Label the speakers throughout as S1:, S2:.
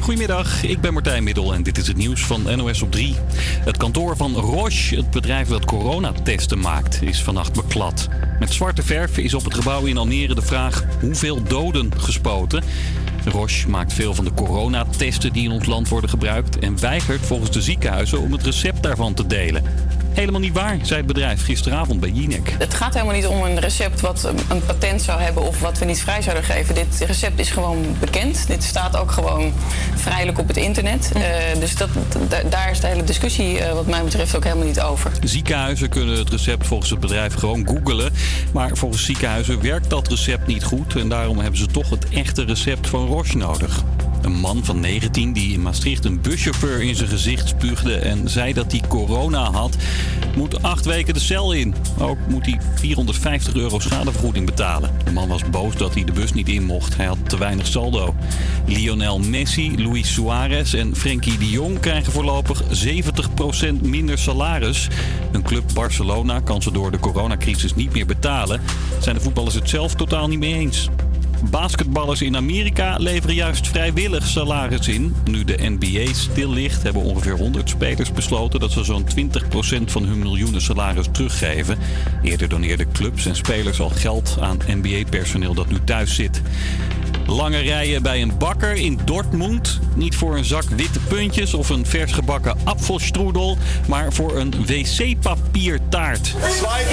S1: Goedemiddag, ik ben Martijn Middel en dit is het nieuws van NOS op 3. Het kantoor van Roche, het bedrijf dat coronatesten maakt, is vannacht beklad. Met zwarte verf is op het gebouw in Almere de vraag hoeveel doden gespoten. Roche maakt veel van de coronatesten die in ons land worden gebruikt en weigert volgens de ziekenhuizen om het recept daarvan te delen. Helemaal niet waar, zei het bedrijf gisteravond bij Jinek.
S2: Het gaat helemaal niet om een recept wat een patent zou hebben of wat we niet vrij zouden geven. Dit recept is gewoon bekend. Dit staat ook gewoon vrijelijk op het internet. Uh, dus dat, daar is de hele discussie uh, wat mij betreft ook helemaal niet over.
S1: Ziekenhuizen kunnen het recept volgens het bedrijf gewoon googelen. Maar volgens ziekenhuizen werkt dat recept niet goed. En daarom hebben ze toch het echte recept van Roche nodig. Een man van 19 die in Maastricht een buschauffeur in zijn gezicht spuugde en zei dat hij corona had, moet acht weken de cel in. Ook moet hij 450 euro schadevergoeding betalen. De man was boos dat hij de bus niet in mocht. Hij had te weinig saldo. Lionel Messi, Luis Suarez en Frenkie de Jong krijgen voorlopig 70% minder salaris. Een club Barcelona kan ze door de coronacrisis niet meer betalen. Zijn de voetballers het zelf totaal niet mee eens. Basketballers in Amerika leveren juist vrijwillig salaris in. Nu de NBA stil ligt, hebben ongeveer 100 spelers besloten dat ze zo'n 20% van hun miljoenen salaris teruggeven. Eerder doneerden clubs en spelers al geld aan NBA-personeel dat nu thuis zit. Lange rijen bij een bakker in Dortmund. Niet voor een zak witte puntjes of een vers gebakken maar voor een wc-papiertaart.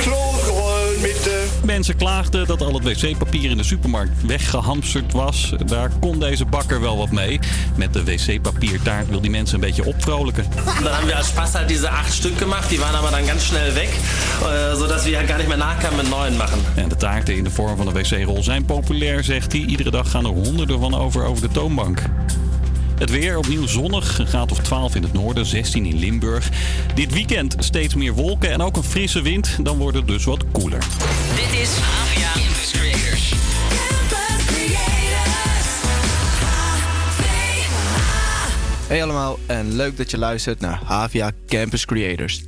S1: Kloonrollen met. Mensen klaagden dat al het wc-papier in de supermarkt weggehamsterd was. Daar kon deze bakker wel wat mee. Met de wc-papiertaart wil die mensen een beetje opvrolijken.
S3: Dan hebben we als Spaß halt diese acht Stück gemacht. Die waren aber dan ganz schnell weg. Uh, zodat we gar niet meer nachkamen met neuen maken.
S1: En de taarten in de vorm van een wc-rol zijn populair, zegt hij. Iedere dag gaan er honderden van over over de toonbank. Het weer opnieuw zonnig, een graad of 12 in het noorden, 16 in Limburg. Dit weekend steeds meer wolken en ook een frisse wind. Dan wordt het dus wat koeler. Dit is Avia Campus Creators.
S4: Hey allemaal en leuk dat je luistert naar Havia Campus Creators.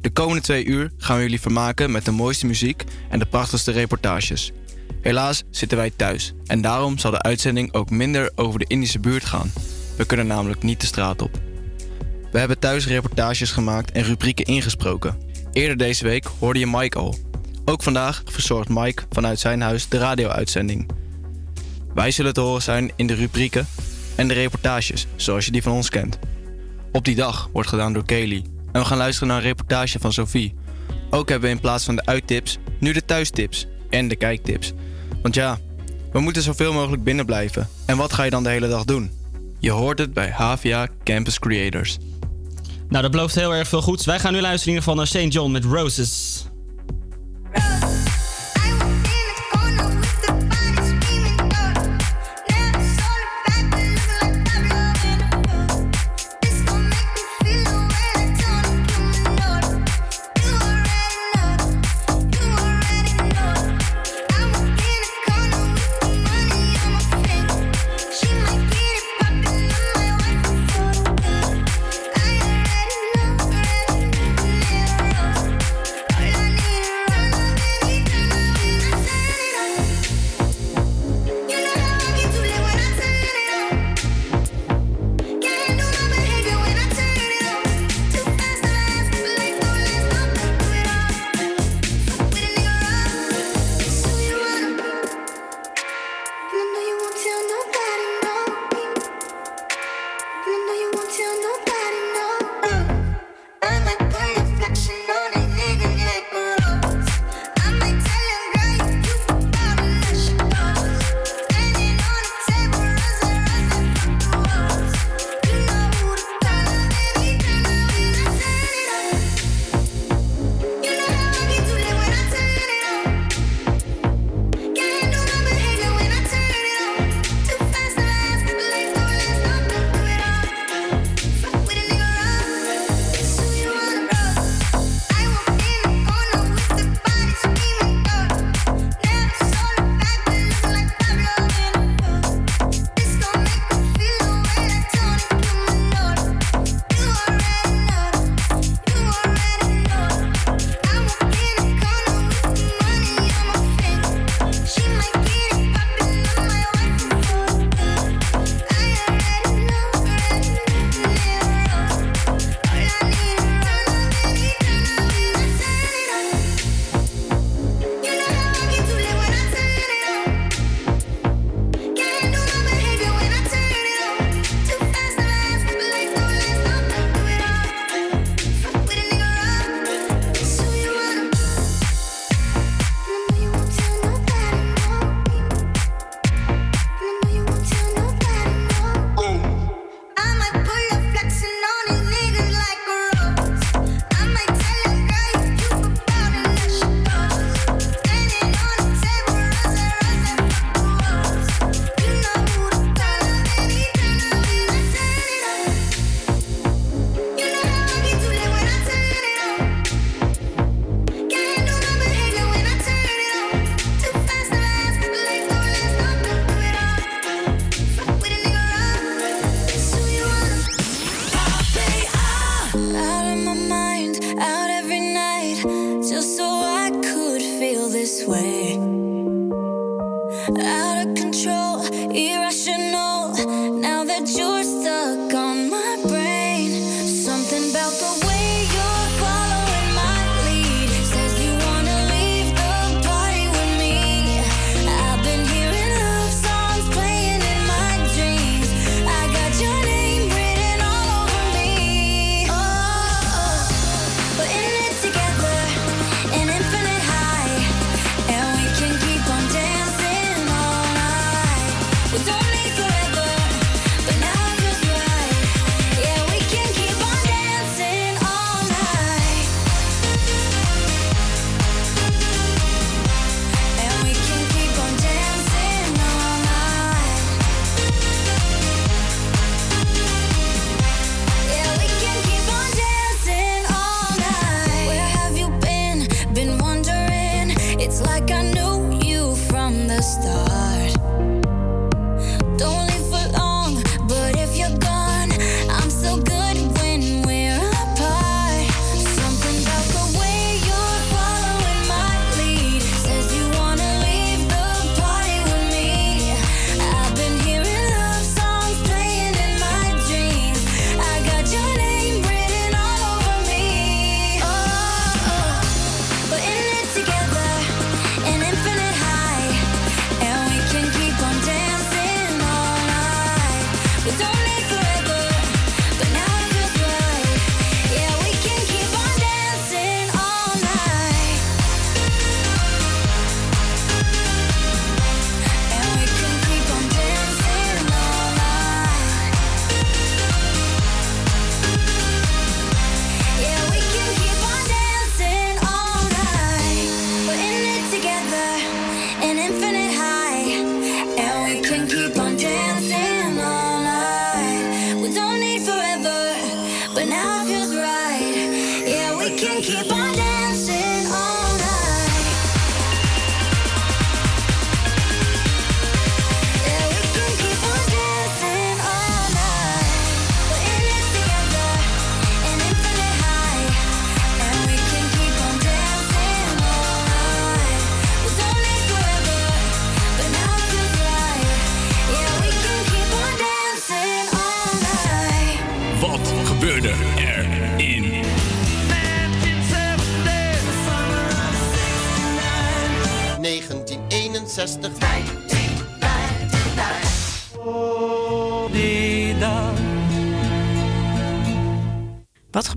S4: De komende twee uur gaan we jullie vermaken met de mooiste muziek en de prachtigste reportages. Helaas zitten wij thuis en daarom zal de uitzending ook minder over de Indische buurt gaan. We kunnen namelijk niet de straat op. We hebben thuis reportages gemaakt en rubrieken ingesproken. Eerder deze week hoorde je Mike al. Ook vandaag verzorgt Mike vanuit zijn huis de radio-uitzending. Wij zullen te horen zijn in de rubrieken en de reportages, zoals je die van ons kent. Op die dag wordt gedaan door Kelly. En we gaan luisteren naar een reportage van Sophie. Ook hebben we in plaats van de uittips nu de thuistips en de kijktips. Want ja, we moeten zoveel mogelijk binnen blijven. En wat ga je dan de hele dag doen? Je hoort het bij Havia Campus Creators.
S5: Nou, dat belooft heel erg veel goeds. Wij gaan nu luisteren geval naar St. John met Roses.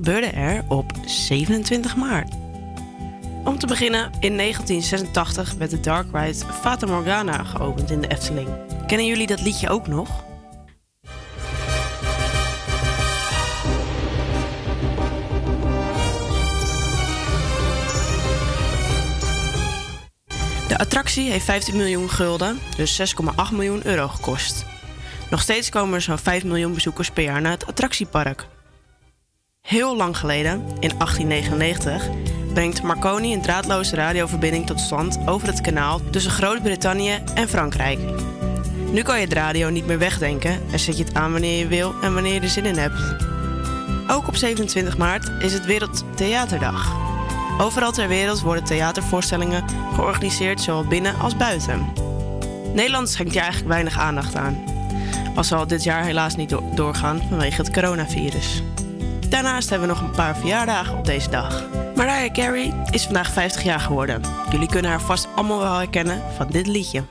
S6: Gebeurde er
S7: op 27 maart? Om te beginnen, in 1986 werd de Dark Ride Fata Morgana geopend in de Efteling. Kennen jullie dat liedje ook nog? De attractie heeft 15 miljoen gulden, dus 6,8 miljoen euro gekost. Nog steeds komen er zo'n 5 miljoen bezoekers per jaar naar het attractiepark. Heel lang geleden, in 1899, brengt Marconi een draadloze radioverbinding tot stand over het kanaal tussen Groot-Brittannië en Frankrijk. Nu kan je de radio niet meer wegdenken en zet je het aan wanneer je wil en wanneer je er zin in hebt. Ook op 27 maart is het Wereldtheaterdag. Overal ter wereld worden theatervoorstellingen georganiseerd, zowel binnen als buiten. Nederland schenkt hier eigenlijk weinig aandacht aan. Als zal dit jaar helaas niet do- doorgaan vanwege het coronavirus. Daarnaast hebben we nog een paar verjaardagen op deze dag. Mariah Carey is vandaag 50 jaar geworden. Jullie kunnen haar vast allemaal wel herkennen van dit liedje.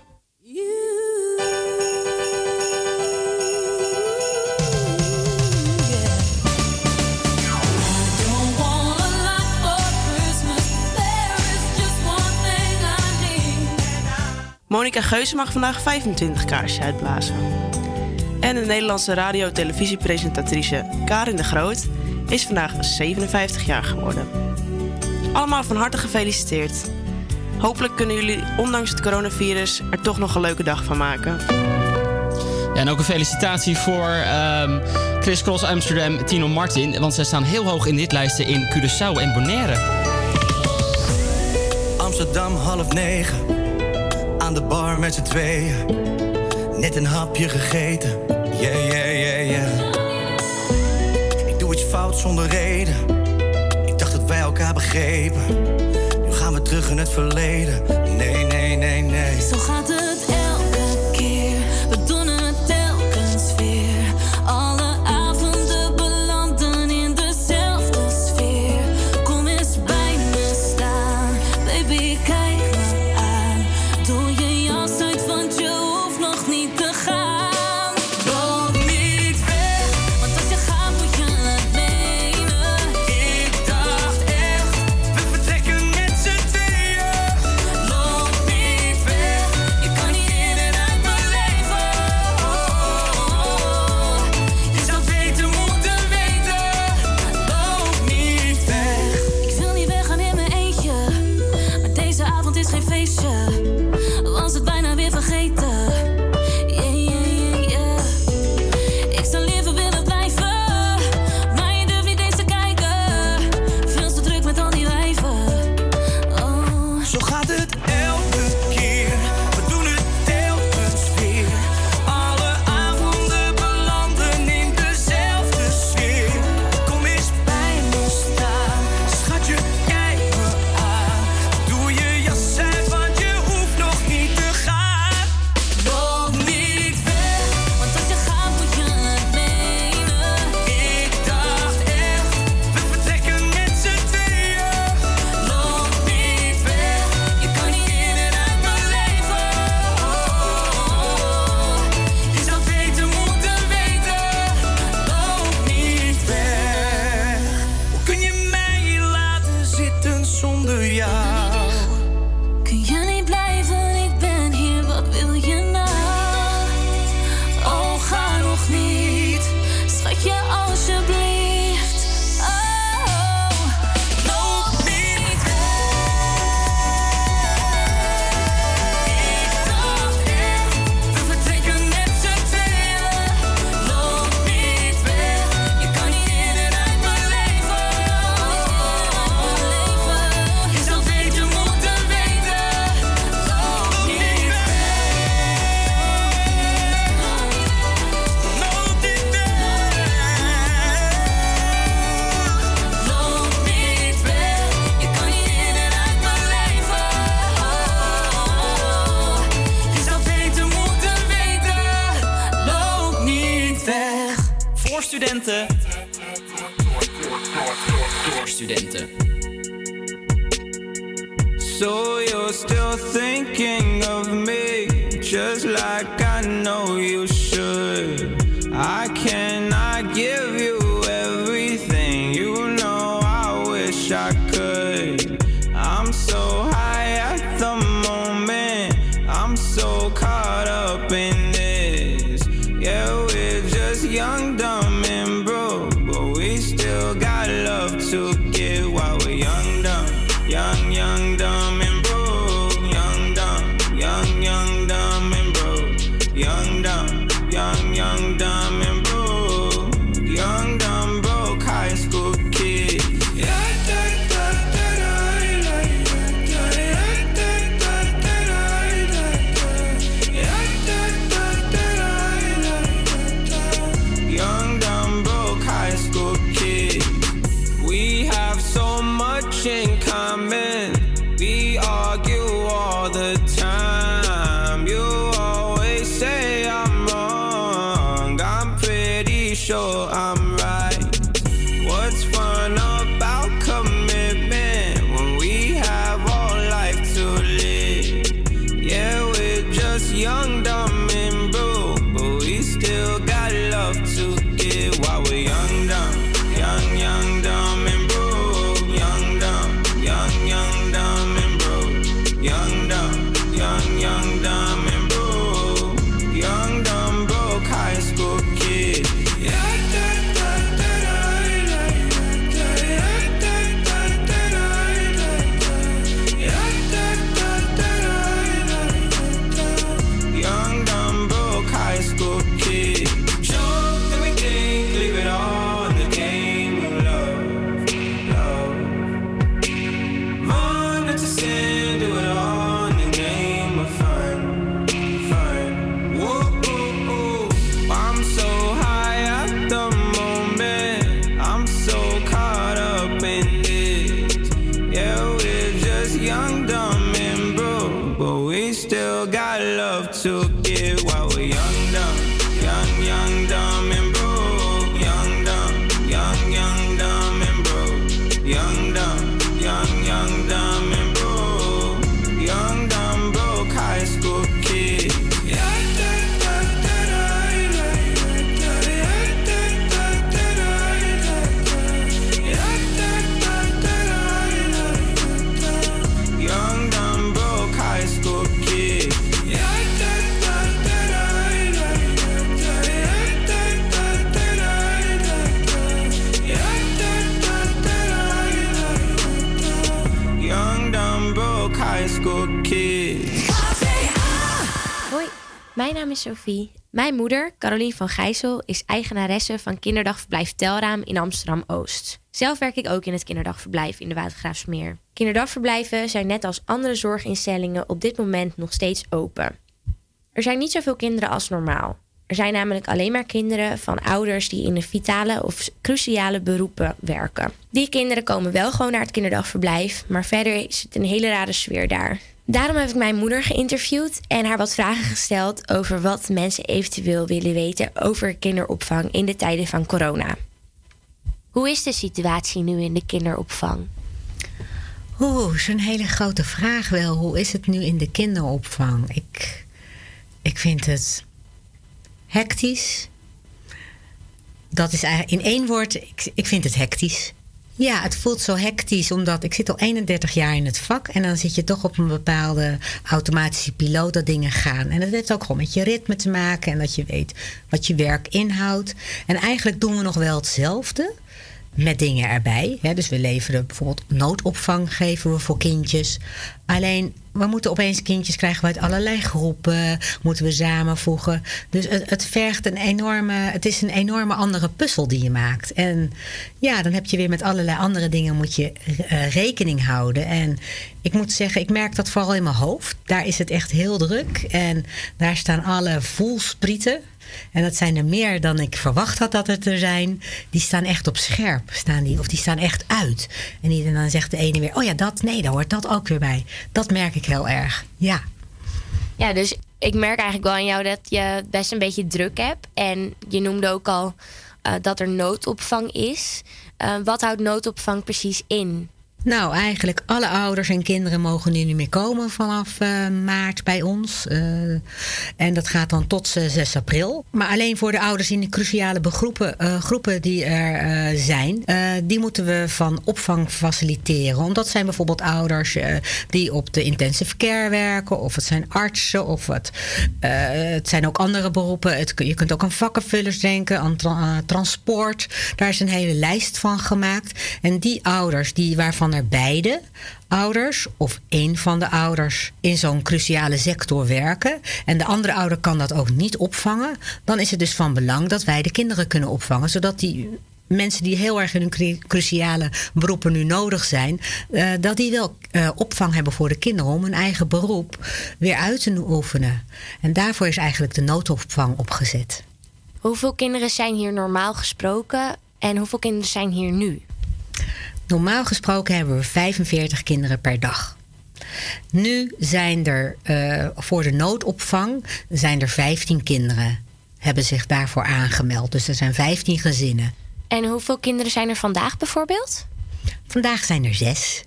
S7: Monica Geuze mag vandaag 25 kaarsjes uitblazen. En de Nederlandse radio-televisiepresentatrice Karin de Groot is vandaag 57 jaar geworden. Allemaal van harte gefeliciteerd. Hopelijk kunnen jullie ondanks het coronavirus er toch nog een leuke dag van maken.
S5: Ja, en ook een felicitatie voor ehm Chris Cross Amsterdam, Tino Martin. Want zij staan heel hoog in dit lijsten in Curaçao en Bonaire.
S8: Amsterdam half negen. Aan de bar met z'n tweeën. Net een hapje gegeten. Yeah, yeah, yeah, yeah. Zonder reden. Ik dacht dat wij elkaar begrepen. Nu gaan we
S9: terug in het verleden.
S10: Sophie. Mijn moeder, Carolien van Gijssel, is eigenaresse van kinderdagverblijf Telraam in Amsterdam-Oost. Zelf werk ik ook in het kinderdagverblijf in de Watergraafsmeer. Kinderdagverblijven zijn net als andere zorginstellingen op dit moment nog steeds open. Er zijn niet zoveel kinderen als normaal. Er zijn namelijk alleen maar kinderen van ouders die in de vitale of cruciale beroepen werken. Die kinderen komen wel gewoon naar het kinderdagverblijf, maar verder is het een hele rare sfeer daar. Daarom heb ik mijn moeder geïnterviewd en haar wat vragen gesteld over wat mensen eventueel willen weten over kinderopvang in de tijden van corona. Hoe is de situatie nu in de kinderopvang?
S11: Oeh, een hele grote vraag wel. Hoe is het nu in de kinderopvang? Ik, ik vind het hectisch. Dat is eigenlijk in één woord, ik, ik vind het hectisch. Ja, het voelt zo hectisch omdat ik zit al 31 jaar in het vak en dan zit je toch op een bepaalde automatische piloot dat dingen gaan. En dat heeft ook gewoon met je ritme te maken en dat je weet wat je werk inhoudt. En eigenlijk doen we nog wel hetzelfde met dingen erbij. Dus we leveren bijvoorbeeld noodopvang geven we voor kindjes. Alleen we moeten opeens kindjes krijgen uit allerlei groepen, moeten we samenvoegen. Dus het, het vergt een enorme, het is een enorme andere puzzel die je maakt. En ja, dan heb je weer met allerlei andere dingen moet je eh, rekening houden. En ik moet zeggen, ik merk dat vooral in mijn hoofd. Daar is het echt heel druk. En daar staan alle voelsprieten. En dat zijn er meer dan ik verwacht had dat het er zijn. Die staan echt op scherp. Staan die, of die staan echt uit. En, dan zegt de ene weer: Oh ja, dat, nee, daar hoort dat ook weer bij. Dat merk ik heel erg. Ja.
S10: Ja, dus ik merk eigenlijk wel aan jou dat je best een beetje druk hebt. En je noemde ook al eh, dat er noodopvang is. Eh, wat houdt noodopvang precies in?
S11: Nou, eigenlijk alle ouders en kinderen mogen nu niet meer komen vanaf eh, maart bij ons. Eh, en dat gaat dan tot eh, 6 april. Maar alleen voor de ouders in de cruciale begroepen, eh, groepen die er eh, zijn, eh, die moeten we van opvang faciliteren. Omdat zijn bijvoorbeeld ouders eh, die op de intensive care werken, of het zijn artsen, of het, eh, het zijn ook andere beroepen. Het, je kunt ook aan vakkenvullers denken, aan transport. Daar is een hele lijst van gemaakt. En die ouders die, waarvan beide ouders of één van de ouders in zo'n cruciale sector werken en de andere ouder kan dat ook niet opvangen, dan is het dus van belang dat wij de kinderen kunnen opvangen, zodat die mensen die heel erg in hun cru- cruciale beroepen nu nodig zijn, eh, dat die wel eh, opvang hebben voor de kinderen om hun eigen beroep weer uit te oefenen. En daarvoor is eigenlijk de noodopvang opgezet.
S10: Hoeveel kinderen zijn hier normaal gesproken en hoeveel kinderen zijn hier nu?
S11: Normaal gesproken hebben we 45 kinderen per dag. Nu zijn er eh, voor de noodopvang zijn er 15 kinderen hebben zich daarvoor aangemeld. Dus er zijn 15 gezinnen.
S10: En hoeveel kinderen zijn er vandaag bijvoorbeeld?
S11: Vandaag zijn er zes.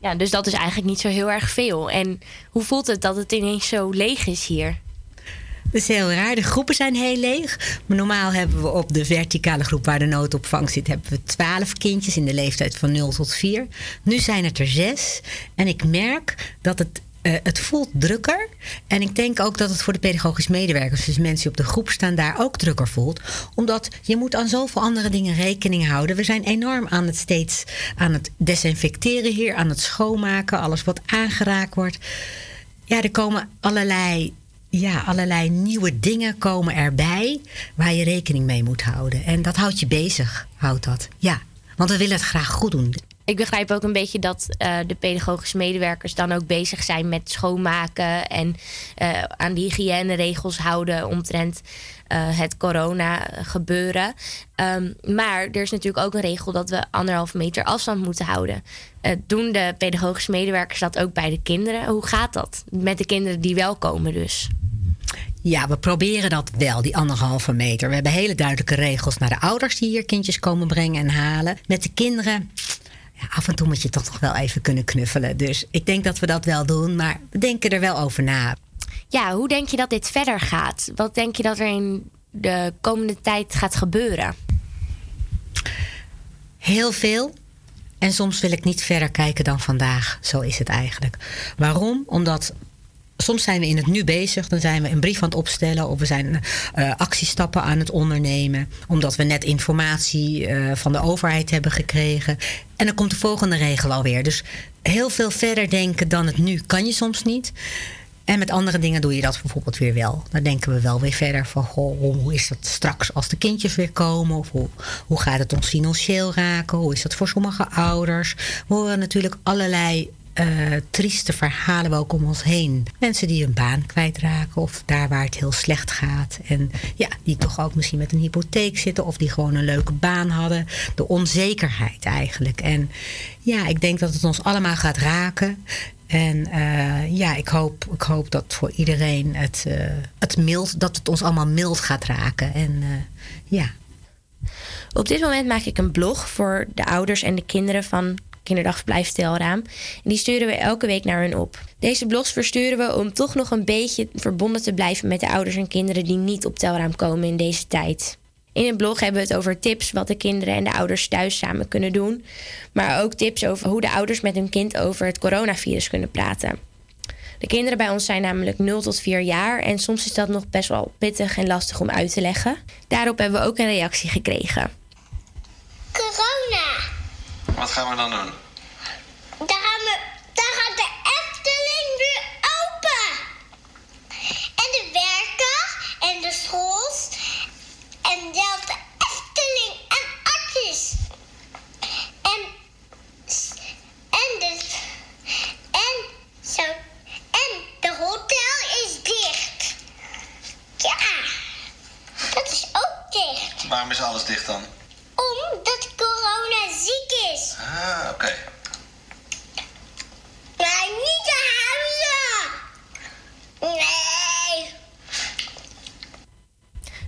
S10: Ja, dus dat is eigenlijk niet zo heel erg veel. En hoe voelt het dat het ineens zo leeg is hier?
S11: Dat is heel raar. De groepen zijn heel leeg. Maar normaal hebben we op de verticale groep waar de noodopvang zit, hebben we 12 kindjes in de leeftijd van 0 tot 4. Nu zijn het er zes. En ik merk dat het. eh, het voelt drukker. En ik denk ook dat het voor de pedagogisch medewerkers, dus mensen die op de groep staan, daar ook drukker voelt. Omdat je moet aan zoveel andere dingen rekening houden. We zijn enorm aan het steeds aan het desinfecteren hier, aan het schoonmaken, alles wat aangeraakt wordt. Ja, er komen allerlei ja, allerlei nieuwe dingen komen erbij waar je rekening mee moet houden. En dat houdt je bezig, houdt dat. Ja, want we willen het graag goed doen.
S10: Ik begrijp ook een beetje dat eh, de pedagogische medewerkers dan ook bezig zijn met schoonmaken en eh, aan die hygiëneregels houden omtrent eh, het corona gebeuren. Ehm, maar er is natuurlijk ook een regel dat we anderhalf meter afstand moeten houden. Doen de pedagogische medewerkers dat ook bij de kinderen? Hoe gaat dat met de kinderen die wel komen dus?
S11: Ja, we proberen dat wel, die anderhalve meter. We hebben hele duidelijke regels naar de ouders die hier kindjes komen brengen en halen. Met de kinderen, ja, af en toe moet je toch nog wel even kunnen knuffelen. Dus ik denk dat we dat wel doen, maar we denken er wel over na.
S10: Ja, hoe denk je dat dit verder gaat? Wat denk je dat er in de komende tijd gaat gebeuren?
S11: Heel veel. En soms wil ik niet verder kijken dan vandaag. Zo is het eigenlijk. Waarom? Omdat soms zijn we in het nu bezig. Dan zijn we een brief aan het opstellen. Of we zijn eh, actiestappen aan het ondernemen. Omdat we net informatie eh, van de overheid hebben gekregen. En dan komt de volgende regel alweer. Dus heel veel verder denken dan het nu kan je soms niet. En met andere dingen doe je dat bijvoorbeeld weer wel. Dan denken we wel weer verder van goh, hoe is dat straks als de kindjes weer komen? Of hoe, hoe gaat het ons financieel raken? Hoe is dat voor sommige ouders? We horen natuurlijk allerlei eh, trieste verhalen wel ook om ons heen. Mensen die hun baan kwijtraken of daar waar het heel slecht gaat. En ja, die toch ook misschien met een hypotheek zitten of die gewoon een leuke baan hadden. De onzekerheid eigenlijk. En ja, ik denk dat het ons allemaal gaat raken. En eh, ja, ik hoop, ik hoop dat voor iedereen het, eh, het mild, dat het ons allemaal mild gaat raken. En ja.
S10: Op dit moment maak ik een blog voor de ouders en de kinderen van Kinderdagverblijf Telraam. En die sturen we elke week naar hun op. Deze blogs versturen we om toch nog een beetje verbonden te blijven met de ouders en kinderen die niet op Telraam komen in deze tijd. In het blog hebben we het over tips wat de kinderen en de ouders thuis samen kunnen doen. Maar ook tips over hoe de ouders met hun kind over het coronavirus kunnen praten. De kinderen bij ons zijn namelijk 0 tot 4 jaar en soms is dat nog best wel pittig en lastig om uit te leggen. Daarop hebben we ook een reactie gekregen.
S12: Corona.
S13: Wat gaan we dan doen?
S12: Daar, gaan we, daar gaat de Efteling weer open. En de werken en de schools. En zelfs de Efteling en Artis. En, en, de, en, zo, en de hotel is dicht. Ja, dat is ook dicht.
S13: Waarom is alles dicht dan?
S12: Omdat corona ziek.
S13: Ah, oké.
S12: Maar niet huilen. Nee.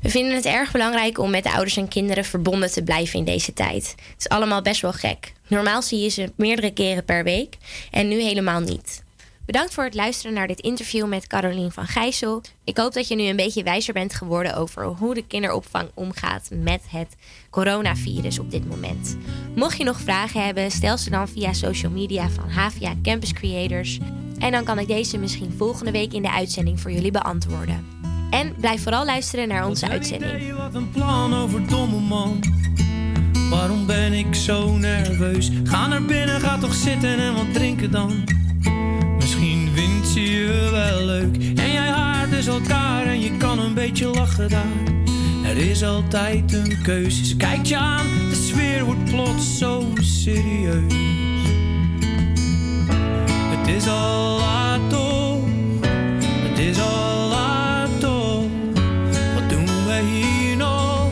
S10: We vinden het erg belangrijk om met de ouders en kinderen verbonden te blijven in deze tijd. Het is allemaal best wel gek. Normaal zie je ze meerdere keren per week en nu helemaal niet. Bedankt voor het luisteren naar dit interview met Carolien van Gijssel. Ik hoop dat je nu een beetje wijzer bent geworden over hoe de kinderopvang omgaat met het coronavirus op dit moment. Mocht je nog vragen hebben, stel ze dan via social media van HVA Campus Creators. En dan kan ik deze misschien volgende week in de uitzending voor jullie beantwoorden. En blijf vooral luisteren naar onze uitzending.
S14: Wat een plan over domme man. Waarom ben ik zo nerveus? Ga naar binnen, ga toch zitten en wat drinken dan. Je wel leuk. En jij haart dus elkaar en je kan een beetje lachen daar. Er is altijd een keuze. Ze kijkt je aan, de sfeer wordt plots zo serieus. Het is al laat toch, het is al laat toch. Wat doen wij hier nog?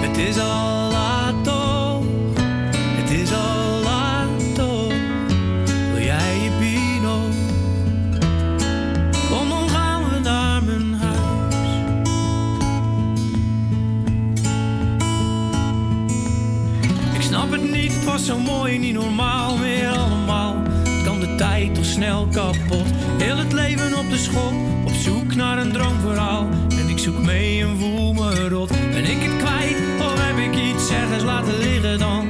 S14: Het is al zo mooi, niet normaal meer
S8: allemaal. Kan de tijd toch snel kapot? Heel het leven op de schop, op zoek naar
S9: een droomverhaal. En ik zoek mee en voel me rot. Ben ik het kwijt of heb ik iets ergens laten liggen dan?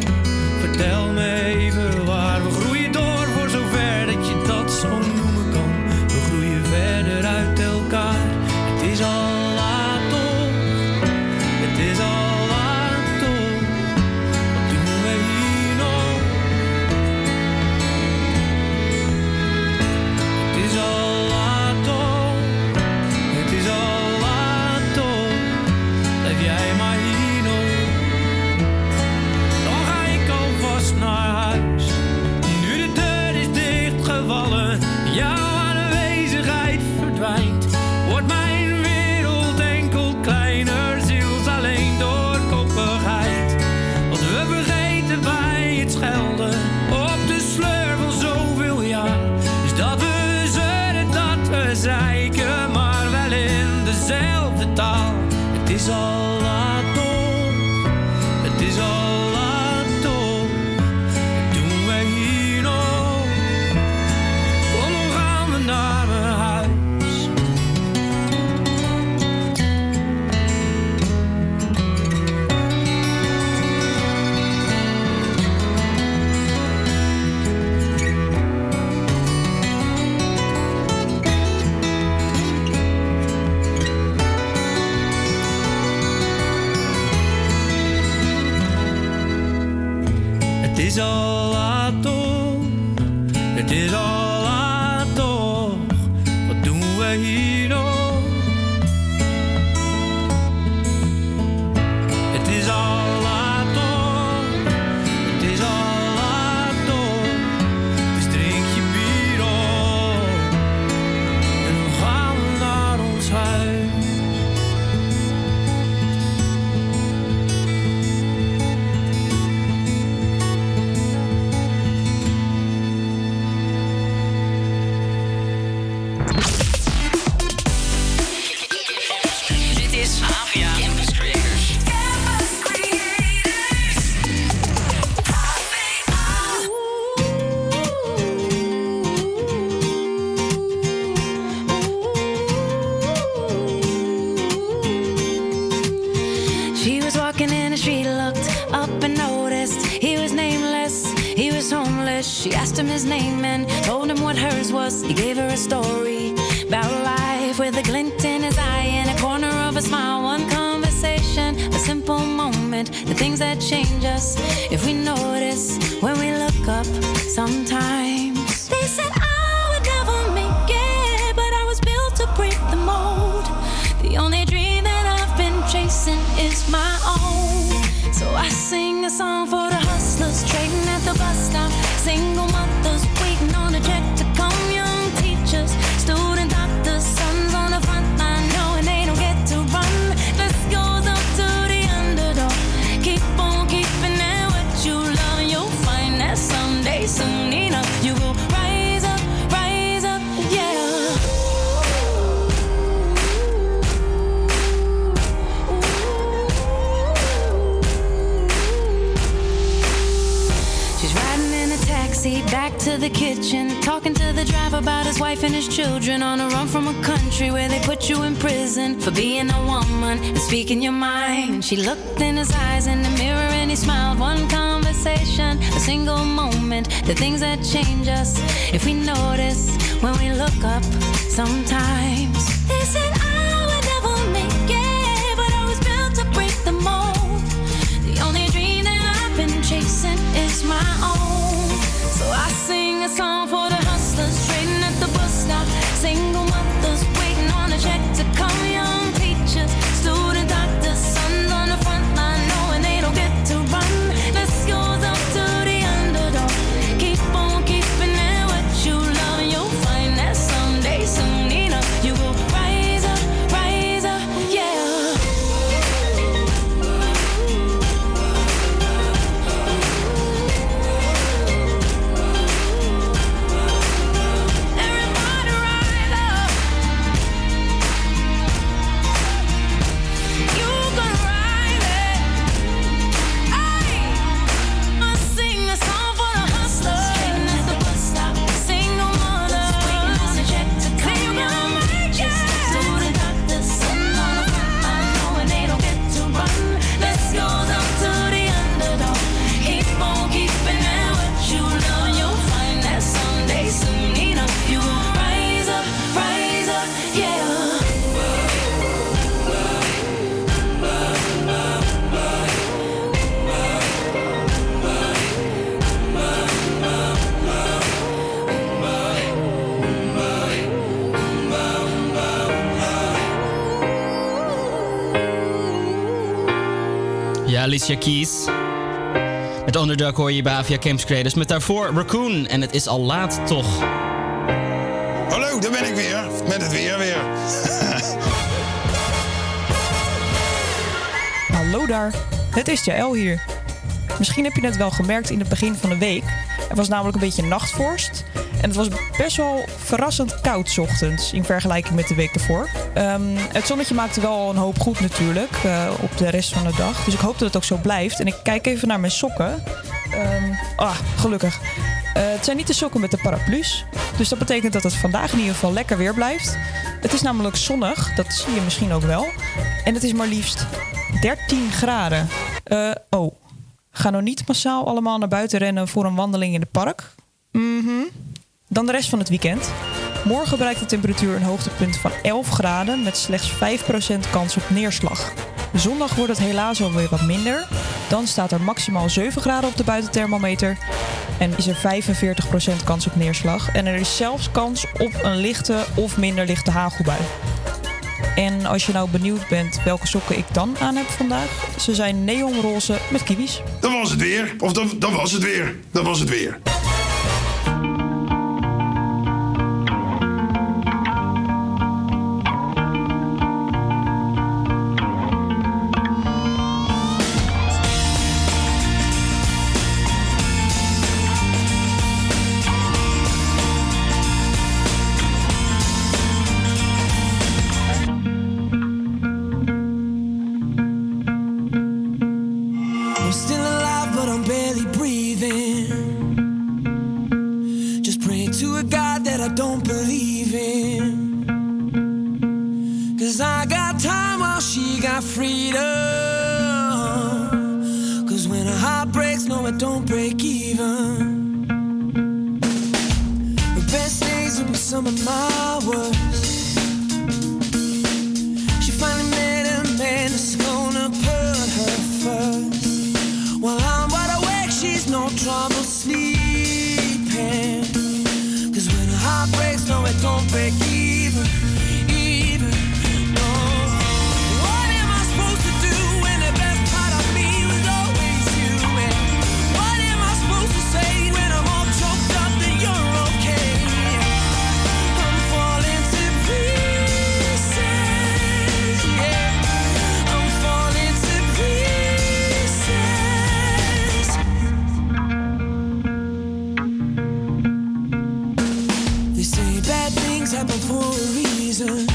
S9: is all. She looked
S5: Shakies. Met Underdog hoor je bij Avia Camps Creators. Met daarvoor Raccoon. En het is al laat, toch?
S15: Hallo, daar ben ik weer. Met het weer weer.
S16: Hallo daar. Het is Jaël hier. Misschien heb je het wel gemerkt in het begin van de week. Er
S17: was namelijk een beetje nachtvorst. En het was best wel verrassend koud ochtends in vergelijking met de week ervoor. Ehm, het zonnetje maakte wel een hoop goed natuurlijk eh, op de rest van de dag. Dus ik hoop dat het ook zo blijft. En ik kijk even naar mijn sokken. Ehm, ah, gelukkig. Eh, het zijn niet de sokken met de paraplu's. Dus dat betekent dat het vandaag in ieder geval lekker weer blijft. Het is namelijk zonnig, dat zie je misschien ook wel. En het is maar liefst 13 graden. Eh, oh, ga nou niet massaal allemaal naar buiten rennen voor een wandeling in het park. Mhm. Dan de rest van het weekend. Morgen bereikt de temperatuur een hoogtepunt van 11 graden met slechts 5% kans op neerslag. Zondag wordt het helaas alweer wat minder. Dan staat er maximaal 7 graden op de buitenthermometer. En is er 45% kans op neerslag. En er is zelfs kans op een lichte of minder lichte hagelbui. En als je nou benieuwd bent welke sokken ik dan aan heb vandaag, ze zijn neonroze met kiwis.
S15: Dat was het weer. Of dat, dat was het weer. Dat was het weer.
S8: They say bad things happen for a reason.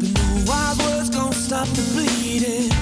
S8: But no wild words gon' stop the bleeding.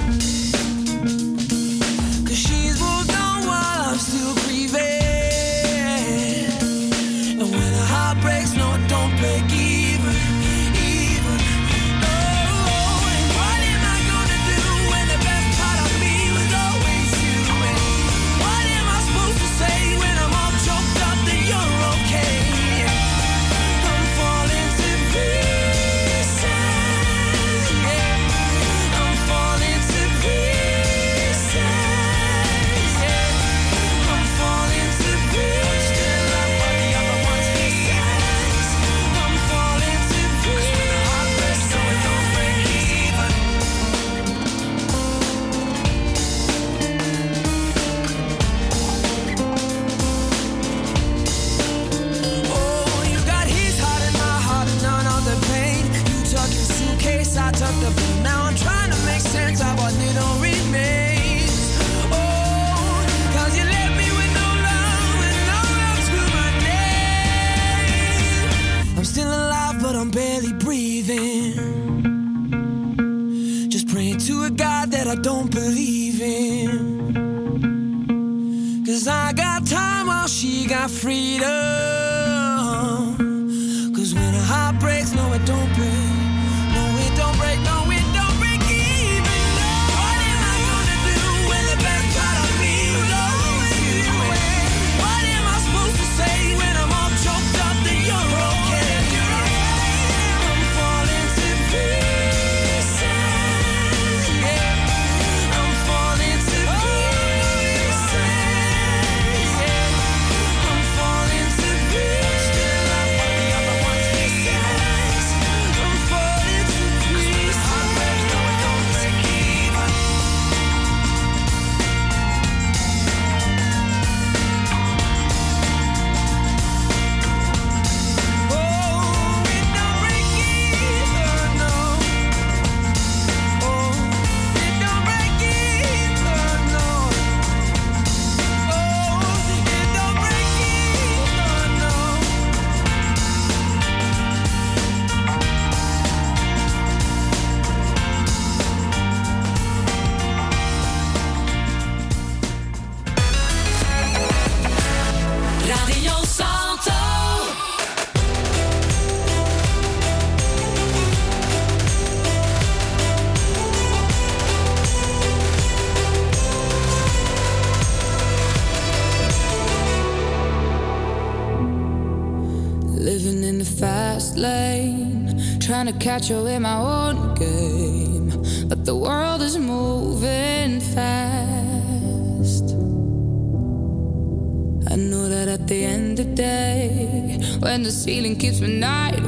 S8: Freedom.
S9: In my own game. But the world is moving fast. I know that at the end of the day, when the ceiling keeps me night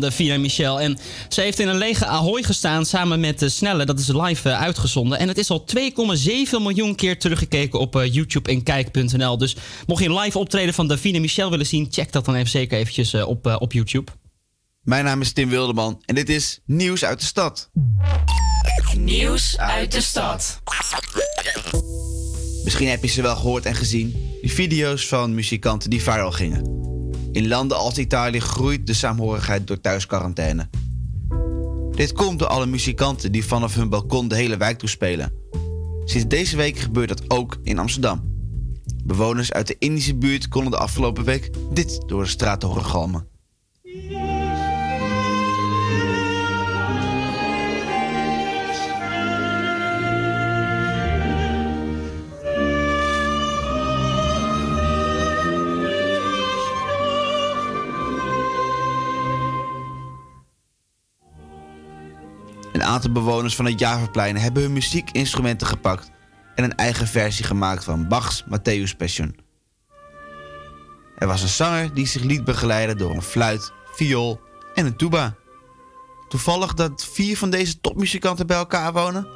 S5: De Vina Michel. En ze heeft in een lege Ahoy gestaan samen met de Snelle. Dat is live eh, uitgezonden. En het is al 2,7 miljoen keer teruggekeken op eh, YouTube en kijk.nl. Dus mocht je een live optreden van Davina Michel willen zien... check dat dan even zeker eventjes eh, op, op YouTube.
S18: Mijn naam is Tim Wilderman en dit is Nieuws uit de Stad.
S19: Nieuws uit de stad.
S18: Misschien heb je ze wel gehoord en gezien. Die video's van muzikanten die viral gingen. In landen als Italië groeit de saamhorigheid door thuisquarantaine. Dit komt door alle muzikanten die vanaf hun balkon de hele wijk toespelen. Sinds deze week gebeurt dat ook in Amsterdam. Bewoners uit de Indische buurt konden de afgelopen week dit door de straat horen galmen. Aantal bewoners van het Javaplein hebben hun muziekinstrumenten gepakt en een eigen versie gemaakt van Bach's Matthäus Passion. Er was een zanger die zich liet begeleiden door een fluit, viool en een tuba. Toevallig dat vier van deze topmuzikanten bij elkaar wonen?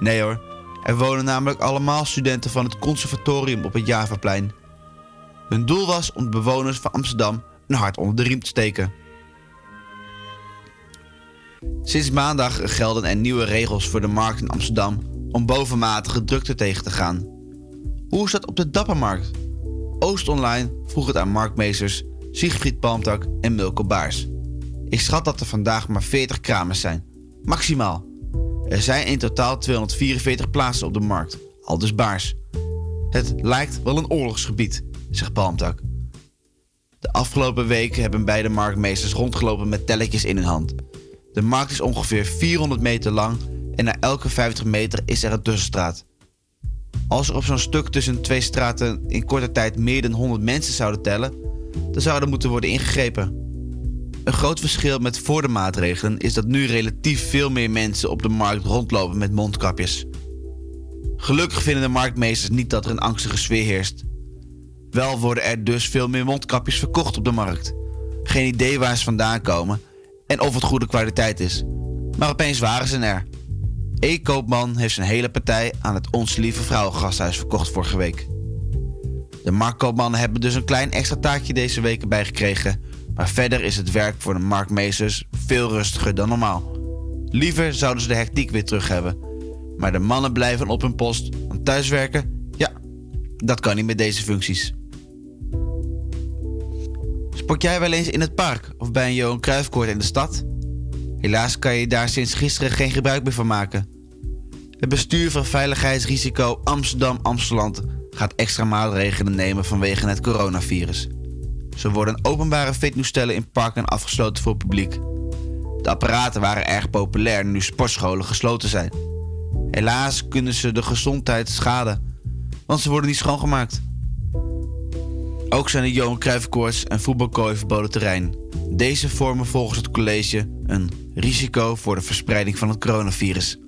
S18: Nee hoor, er wonen namelijk allemaal studenten van het conservatorium op het Javaplein. Hun doel was om de bewoners van Amsterdam een hart onder de riem te steken. Sinds maandag gelden er nieuwe regels voor de markt in Amsterdam om bovenmatige drukte tegen te gaan. Hoe is dat op de Dappermarkt? Oost Online vroeg het aan marktmeesters Siegfried Palmtak en Milko Baars. Ik schat dat er vandaag maar 40 kramers zijn. Maximaal. Er zijn in totaal 244 plaatsen op de markt, aldus Baars. Het lijkt wel een oorlogsgebied, zegt Palmtak. De afgelopen weken hebben beide marktmeesters rondgelopen met telletjes in hun hand. De markt is ongeveer 400 meter lang en na elke 50 meter is er een tussenstraat. Als er op zo'n stuk tussen twee straten in korte tijd meer dan 100 mensen zouden tellen, dan zou er moeten worden ingegrepen. Een groot verschil met voor de maatregelen is dat nu relatief veel meer mensen op de markt rondlopen met mondkapjes. Gelukkig vinden de marktmeesters niet dat er een angstige sfeer heerst. Wel worden er dus veel meer mondkapjes verkocht op de markt. Geen idee waar ze vandaan komen en of het goede kwaliteit is. Maar opeens waren ze er. E-koopman heeft zijn hele partij aan het Ons Lieve Vrouwengasthuis verkocht vorige week. De marktkoopmannen hebben dus een klein extra taakje deze week erbij gekregen. Maar verder is het werk voor de marktmeesters veel rustiger dan normaal. Liever zouden ze de hectiek weer terug hebben. Maar de mannen blijven op hun post. Want thuiswerken, ja, dat kan niet met deze functies. Sport jij wel eens in het park of bij een Johan Cruijffkoord in de stad? Helaas kan je daar sinds gisteren geen gebruik meer van maken. Het bestuur van veiligheidsrisico Amsterdam-Amsteland gaat extra maatregelen nemen vanwege het coronavirus. Zo worden openbare fitnesstoestellen in parken afgesloten voor het publiek. De apparaten waren erg populair nu sportscholen gesloten zijn. Helaas kunnen ze de gezondheid schaden, want ze worden niet schoongemaakt. Ook zijn de Johan Cruijffkoorts en voetbalkooi verboden terrein. Deze vormen volgens het college een risico voor de verspreiding van het coronavirus.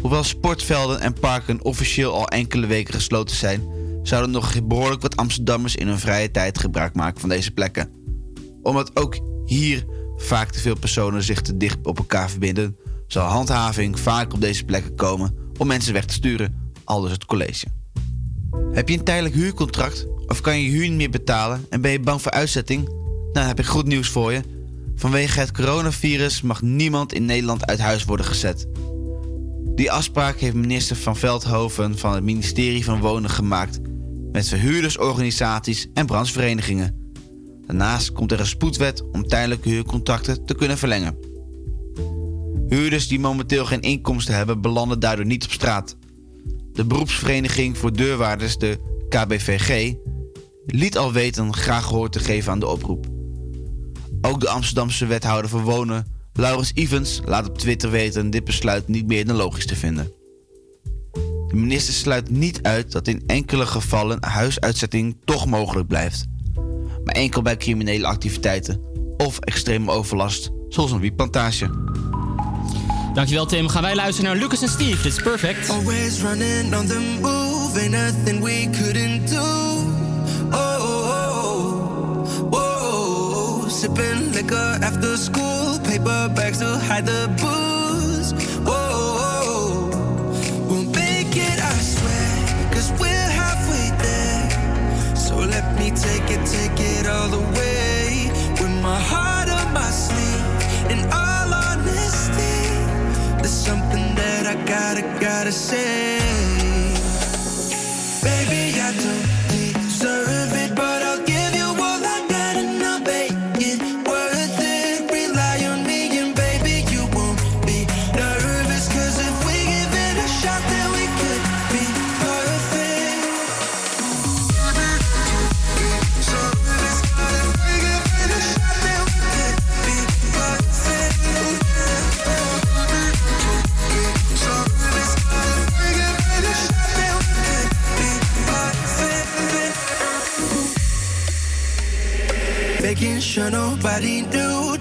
S18: Hoewel sportvelden en parken officieel al enkele weken gesloten zijn, zouden nog behoorlijk wat Amsterdammers in hun vrije tijd gebruik maken van deze plekken. Omdat ook hier vaak te veel personen zich te dicht op elkaar verbinden, zal handhaving vaak op deze plekken komen om mensen weg te sturen, aldus het college. Heb je een tijdelijk huurcontract of kan je huur niet meer betalen en ben je bang voor uitzetting? Nou, dan heb ik goed nieuws voor je. Vanwege het coronavirus mag niemand in Nederland uit huis worden gezet. Die afspraak heeft minister Van Veldhoven van het ministerie van Wonen gemaakt met verhuurdersorganisaties en brancheverenigingen. Daarnaast komt er een spoedwet om tijdelijke huurcontracten te kunnen verlengen. Huurders die momenteel geen inkomsten hebben, belanden daardoor niet op straat. De beroepsvereniging voor deurwaarders, de KBVG, liet al weten graag gehoor te geven aan de oproep. Ook de Amsterdamse wethouder voor wonen, Laurens Evans, laat op Twitter weten dit besluit niet meer dan logisch te vinden. De minister sluit niet uit dat in enkele gevallen huisuitzetting toch mogelijk blijft. Maar enkel bij criminele activiteiten of extreme overlast, zoals een wietplantage.
S5: Dankjewel Tim. Gaan wij luisteren naar Lucas en Steve. Dit is perfect.
S8: Always running on the move, ain't nothing we couldn't do. Sipping liquor after school, paper bags to hide the booze. Oh, oh, we'll make it, I swear, cause we're halfway there. So let me take it, take it all the way. With my heart on my sleeve, in all honesty, there's something that I gotta, gotta say.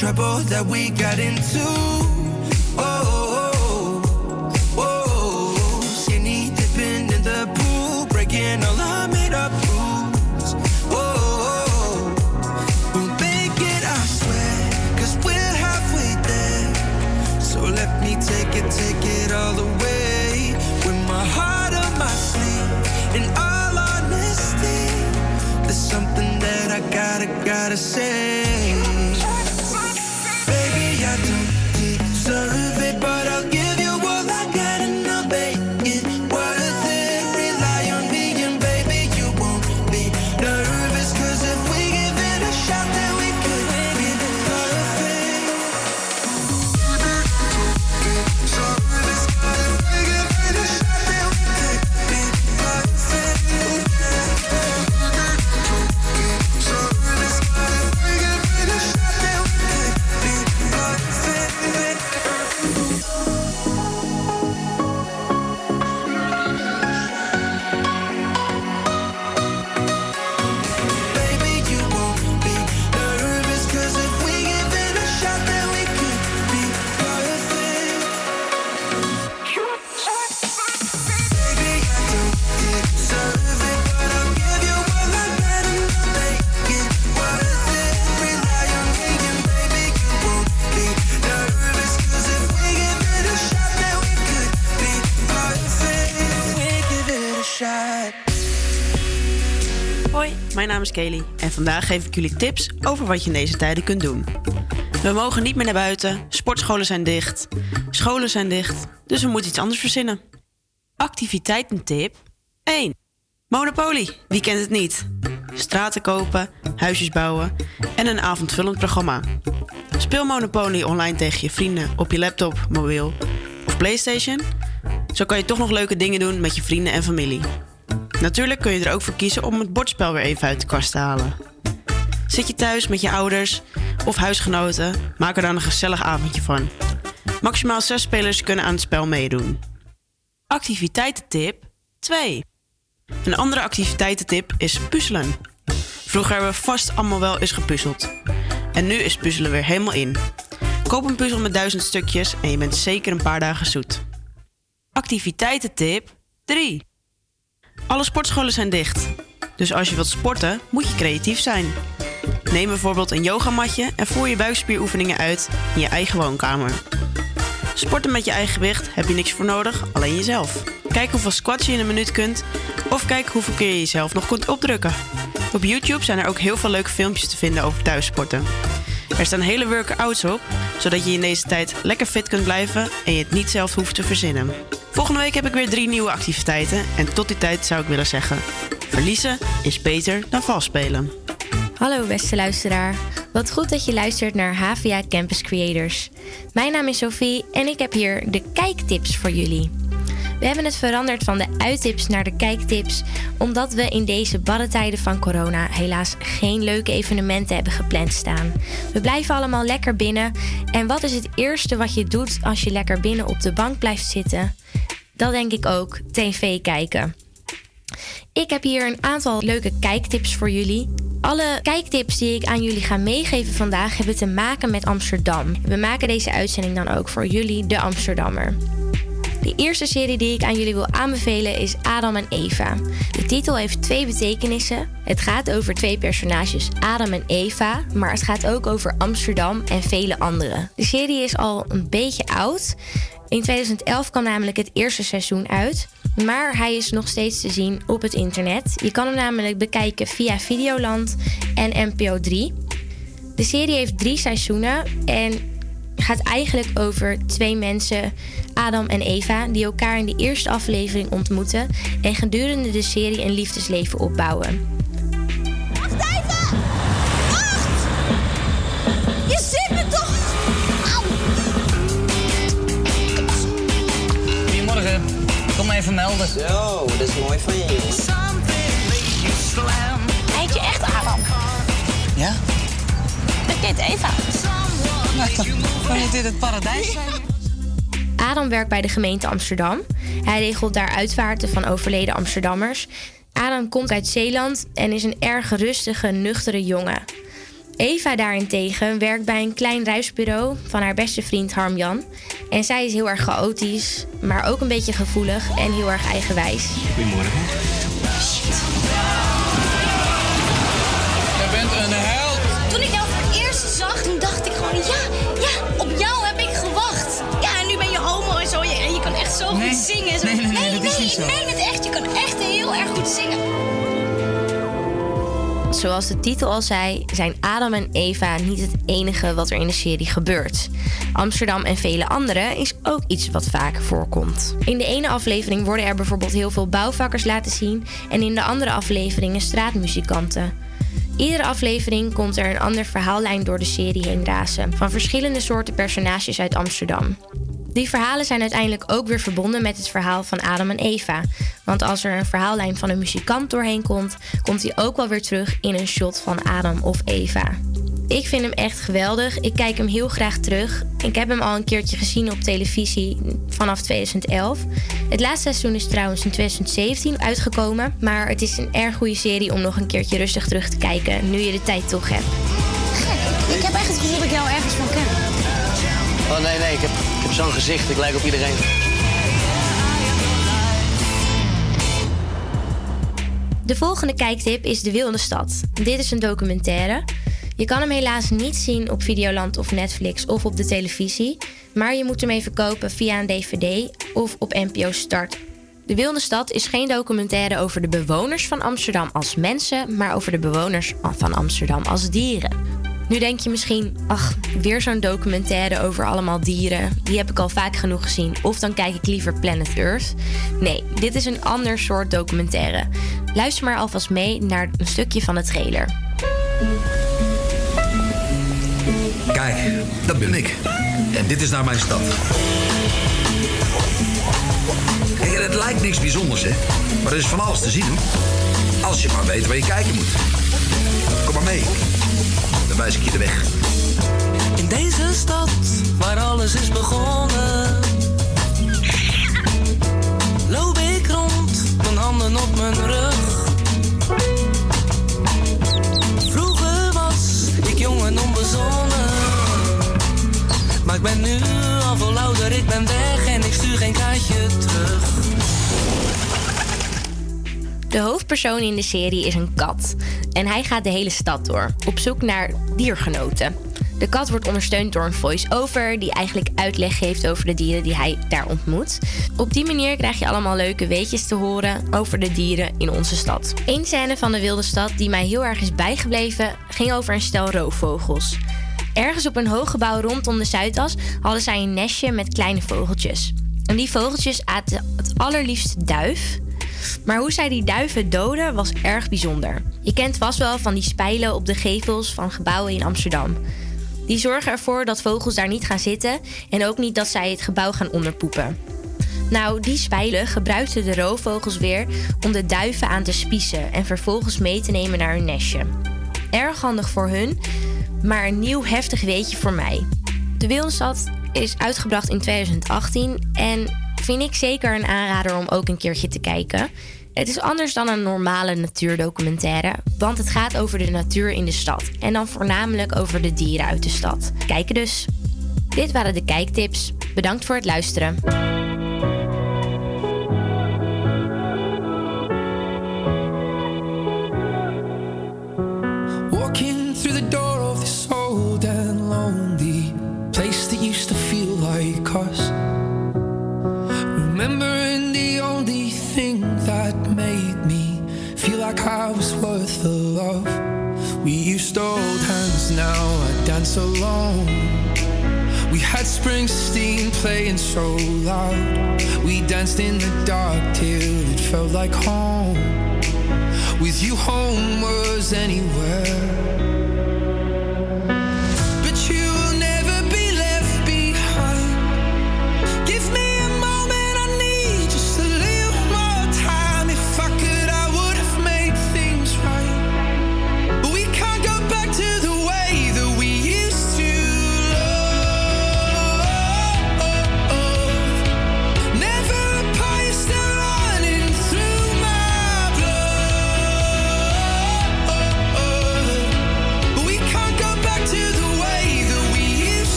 S8: Trouble that we got into.
S7: Mijn naam is Kelly en vandaag geef ik jullie tips over wat je in deze tijden kunt doen. We mogen niet meer naar buiten, sportscholen zijn dicht, scholen zijn dicht, dus we moeten iets anders verzinnen. Activiteitentip 1. Monopoly, wie kent het niet? Straten kopen, huisjes bouwen en een avondvullend programma. Speel Monopoly online tegen je vrienden op je laptop, mobiel of PlayStation. Zo kan je toch nog leuke dingen doen met je vrienden en familie. Natuurlijk kun je er ook voor kiezen om het bordspel weer even uit de kast te halen. Zit je thuis met je ouders of huisgenoten, maak er dan een gezellig avondje van. Maximaal zes spelers kunnen aan het spel meedoen. Activiteitentip 2. Een andere activiteitentip is puzzelen. Vroeger hebben we vast allemaal wel eens gepuzzeld. En nu is puzzelen weer helemaal in. Koop een puzzel met duizend stukjes en je bent zeker een paar dagen zoet. Activiteitentip 3. Alle sportscholen zijn dicht. Dus als je wilt sporten, moet je creatief zijn. Neem bijvoorbeeld een yogamatje en voer je buikspieroefeningen uit in je eigen woonkamer. Sporten met je eigen gewicht heb je niks voor nodig, alleen jezelf. Kijk hoeveel squats je in een minuut kunt of kijk hoeveel keer je jezelf nog kunt opdrukken. Op YouTube zijn er ook heel veel leuke filmpjes te vinden over thuissporten. Er staan hele workouts op, zodat je in deze tijd lekker fit kunt blijven en je het niet zelf hoeft te verzinnen. Volgende week heb ik weer drie nieuwe activiteiten en tot die tijd zou ik willen zeggen: verliezen is beter dan vals spelen.
S10: Hallo beste luisteraar. Wat goed dat je luistert naar HVA Campus Creators. Mijn naam is Sophie en ik heb hier de kijktips voor jullie. We hebben het veranderd van de uittips naar de kijktips, omdat we in deze barre tijden van corona helaas geen leuke evenementen hebben gepland staan. We blijven allemaal lekker binnen. En wat is het eerste wat je doet als je lekker binnen op de bank blijft zitten? Dat denk ik ook, tv kijken. Ik heb hier een aantal leuke kijktips voor jullie. Alle kijktips die ik aan jullie ga meegeven vandaag hebben te maken met Amsterdam. We maken deze uitzending dan ook voor jullie, de Amsterdammer. De eerste serie die ik aan jullie wil aanbevelen is Adam en Eva. De titel heeft twee betekenissen. Het gaat over twee personages, Adam en Eva, maar het gaat ook over Amsterdam en vele anderen. De serie is al een beetje oud. In 2011 kwam namelijk het eerste seizoen uit. Maar hij is nog steeds te zien op het internet. Je kan hem namelijk bekijken via Videoland en NPO 3. De serie heeft drie seizoenen en gaat eigenlijk over twee mensen, Adam en Eva, die elkaar in de eerste aflevering ontmoeten en gedurende de serie een liefdesleven opbouwen.
S20: Je zit me toch... Au.
S21: Goedemorgen. Kom even melden. Zo, dat is mooi van je.
S20: Heet je echt Adam?
S21: Ja?
S20: Ik heet Eva.
S21: Kan je dit het paradijs zijn?
S10: Adam werkt bij de gemeente Amsterdam. Hij regelt daar uitvaarten van overleden Amsterdammers. Adam komt uit Zeeland en is een erg rustige, nuchtere jongen. Eva daarentegen werkt bij een klein reisbureau van haar beste vriend Harm-Jan. En zij is heel erg chaotisch, maar ook een beetje gevoelig en heel erg eigenwijs.
S21: Goedemorgen.
S20: Ik meen het echt. Je kan echt heel erg goed zingen.
S10: Zoals de titel al zei, zijn Adam en Eva niet het enige wat er in de serie gebeurt. Amsterdam en vele anderen is ook iets wat vaak voorkomt. In de ene aflevering worden er bijvoorbeeld heel veel bouwvakkers laten zien en in de andere afleveringen straatmuzikanten. Iedere aflevering komt er een ander verhaallijn door de serie heen razen, van verschillende soorten personages uit Amsterdam. Die verhalen zijn uiteindelijk ook weer verbonden met het verhaal van Adam en Eva. Want als er een verhaallijn van een muzikant doorheen komt, komt hij ook wel weer terug in een shot van Adam of Eva. Ik vind hem echt geweldig. Ik kijk hem heel graag terug. Ik heb hem al een keertje gezien op televisie vanaf 2011. Het laatste seizoen is trouwens in 2017 uitgekomen. Maar het is een erg goede serie om nog een keertje rustig terug te kijken, nu je de tijd toch hebt.
S20: Ik heb echt het gevoel dat ik jou ergens van ken.
S21: Oh nee, nee, ik ik heb zo'n gezicht. Ik lijk op iedereen.
S10: De volgende kijktip is De Wilde Stad. Dit is een documentaire. Je kan hem helaas niet zien op Videoland of Netflix of op de televisie, maar je moet hem even kopen via een DVD of op NPO Start. De Wilde Stad is geen documentaire over de bewoners van Amsterdam als mensen, maar over de bewoners van Amsterdam als dieren. Nu denk je misschien, ach, weer zo'n documentaire over allemaal dieren. Die heb ik al vaak genoeg gezien. Of dan kijk ik liever Planet Earth. Nee, dit is een ander soort documentaire. Luister maar alvast mee naar een stukje van de trailer.
S22: Kijk, dat ben ik. En dit is naar mijn stad. Kijk, het lijkt niks bijzonders, hè? Maar er is van alles te zien. Als je maar weet waar je kijken moet. Kom maar mee. Wijs ik je de weg.
S8: In deze stad waar alles is begonnen, loop ik rond, mijn handen op mijn rug. Vroeger was ik jong en onbezonnen, maar ik ben nu al veel ouder, ik ben weg en ik stuur geen kaartje terug.
S10: De hoofdpersoon in de serie is een kat. En hij gaat de hele stad door, op zoek naar diergenoten. De kat wordt ondersteund door een voice-over die eigenlijk uitleg geeft over de dieren die hij daar ontmoet. Op die manier krijg je allemaal leuke weetjes te horen over de dieren in onze stad. Eén scène van de wilde stad die mij heel erg is bijgebleven ging over een stel roofvogels. Ergens op een hoog gebouw rondom de Zuidas hadden zij een nestje met kleine vogeltjes. En die vogeltjes aten het allerliefste duif. Maar hoe zij die duiven doden was erg bijzonder. Je kent vast wel van die spijlen op de gevels van gebouwen in Amsterdam. Die zorgen ervoor dat vogels daar niet gaan zitten en ook niet dat zij het gebouw gaan onderpoepen. Nou, die spijlen gebruikten de roofvogels weer om de duiven aan te spiezen en vervolgens mee te nemen naar hun nestje. Erg handig voor hun, maar een nieuw heftig weetje voor mij. De Wildenstad is uitgebracht in 2018 en vind ik zeker een aanrader om ook een keertje te kijken. Het is anders dan een normale natuurdocumentaire, want het gaat over de natuur in de stad en dan voornamelijk over de dieren uit de stad. Kijken dus. Dit waren de kijktips. Bedankt voor het luisteren.
S8: Walking through the door of this old and lonely place that used to feel like us. Like I was worth the love. We used to hold hands, now I dance alone. We had Springsteen playing so loud. We danced in the dark till it felt like home. With you, home was anywhere.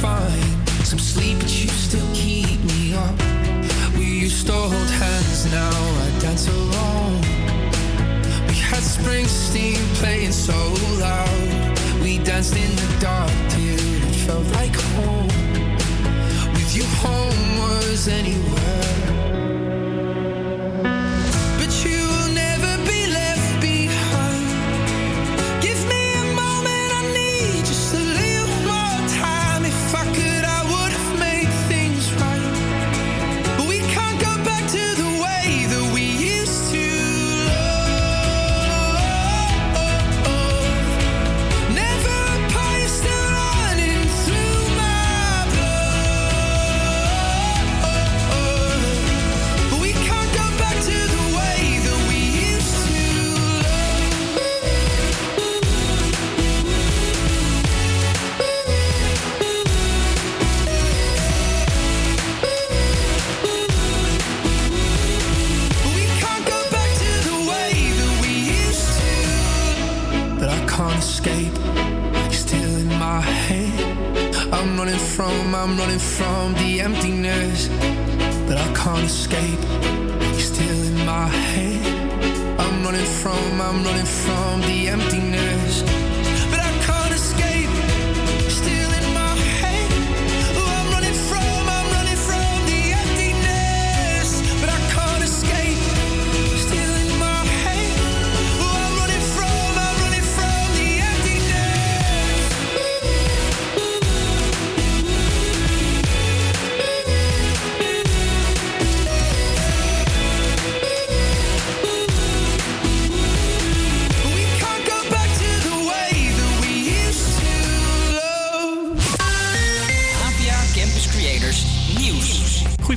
S8: Find some sleep, but you still keep me up. We used to hold hands, now I dance alone. We had Springsteen playing so loud. We danced in the dark till it felt like home. With you, home was anywhere.
S23: I'm running from the emptiness, but I can't escape. You're still in my head. I'm running from, I'm running from the emptiness,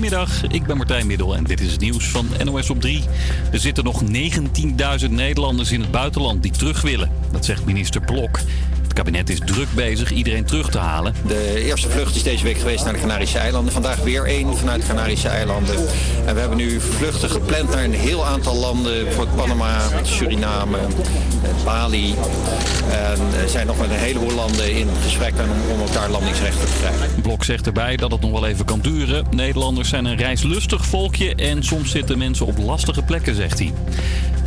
S1: Goedemiddag, ik ben Martijn Middel en dit is het nieuws van NOS op 3. Er zitten nog 19.000 Nederlanders in het buitenland die terug willen. Dat zegt minister Blok. Het kabinet is druk bezig iedereen terug te halen.
S24: De eerste vlucht is deze week geweest naar de Canarische eilanden. Vandaag weer één vanuit de Canarische eilanden. En we hebben nu vluchten gepland naar een heel aantal landen. Voor Panama, Suriname, eh, Bali. En zijn nog met een heleboel landen in gesprek om, om ook daar landingsrechten te krijgen.
S1: Blok zegt erbij dat het nog wel even kan duren. Nederlanders zijn een reislustig volkje en soms zitten mensen op lastige plekken, zegt hij.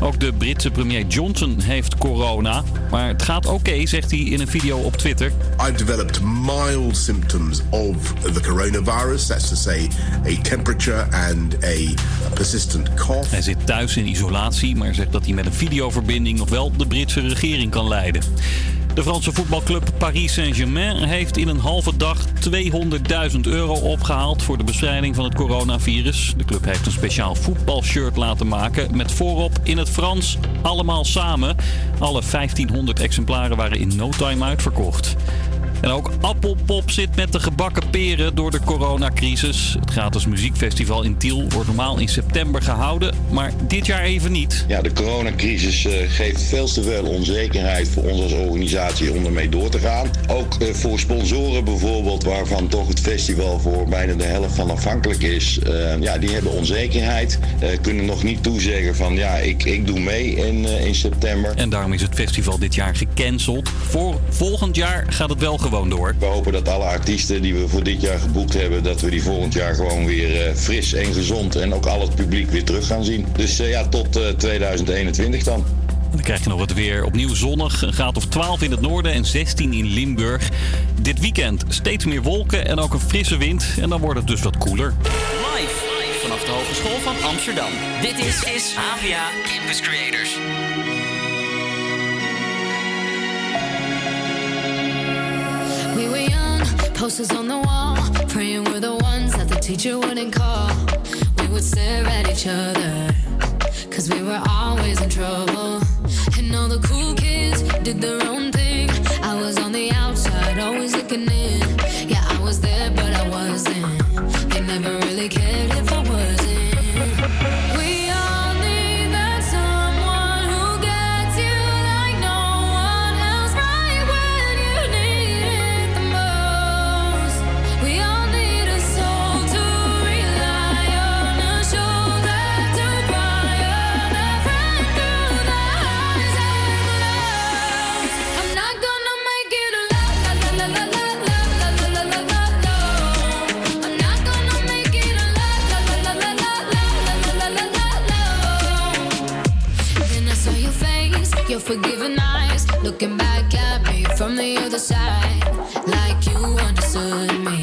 S1: Ook de Britse premier Johnson heeft corona. Maar het gaat oké, zegt hij in een video op Twitter.
S25: I've developed mild symptoms of the coronavirus. That's to say, a temperature and a persistent cough.
S1: Hij zit thuis in isolatie, maar zegt dat hij met een videoverbinding nog wel de Britse regering kan leiden. De Franse voetbalclub Paris Saint-Germain heeft in een halve dag 200.000 euro opgehaald voor de bestrijding van het coronavirus. De club heeft een speciaal voetbalshirt laten maken met voorop in het Frans allemaal samen. Alle 1500 exemplaren waren in no time uitverkocht. En ook Appelpop zit met de gebakken peren door de coronacrisis. Het gratis muziekfestival in Tiel wordt normaal in september gehouden, maar dit jaar even niet.
S26: Ja, de coronacrisis eh, geeft veel te veel onzekerheid voor ons als organisatie om ermee door te gaan. Ook eh, voor sponsoren bijvoorbeeld, waarvan toch het festival voor bijna de helft van afhankelijk is. eh, ja, die hebben onzekerheid, kunnen nog niet toezeggen van ja, ik, ik doe mee in, in september.
S1: En daarom is het festival dit jaar gecanceld. Voor volgend jaar gaat het wel gewoon door.
S26: We hopen dat alle artiesten die we voor dit jaar geboekt hebben, dat we die volgend jaar gewoon weer eh, fris en gezond en ook al het publiek weer terug gaan zien. Dus eh, ja, tot eh, 2021 dan.
S1: En dan krijg je nog het weer. Opnieuw zonnig, een graad of 12 in het noorden en 16 in Limburg. Dit weekend steeds meer wolken en ook een frisse wind. En dan wordt het dus wat koeler.
S19: Live vanaf de Hogeschool van Amsterdam. Dit is, is Campus Creators.
S9: Posters on the wall, praying we're the ones that the teacher wouldn't call. We would stare at each other, cause we were always in trouble. And all the cool kids did their own thing. I was on the outside, always looking in. Yeah, I was there, but I wasn't. They never forgiving eyes, looking back at me from the other side, like you understood me.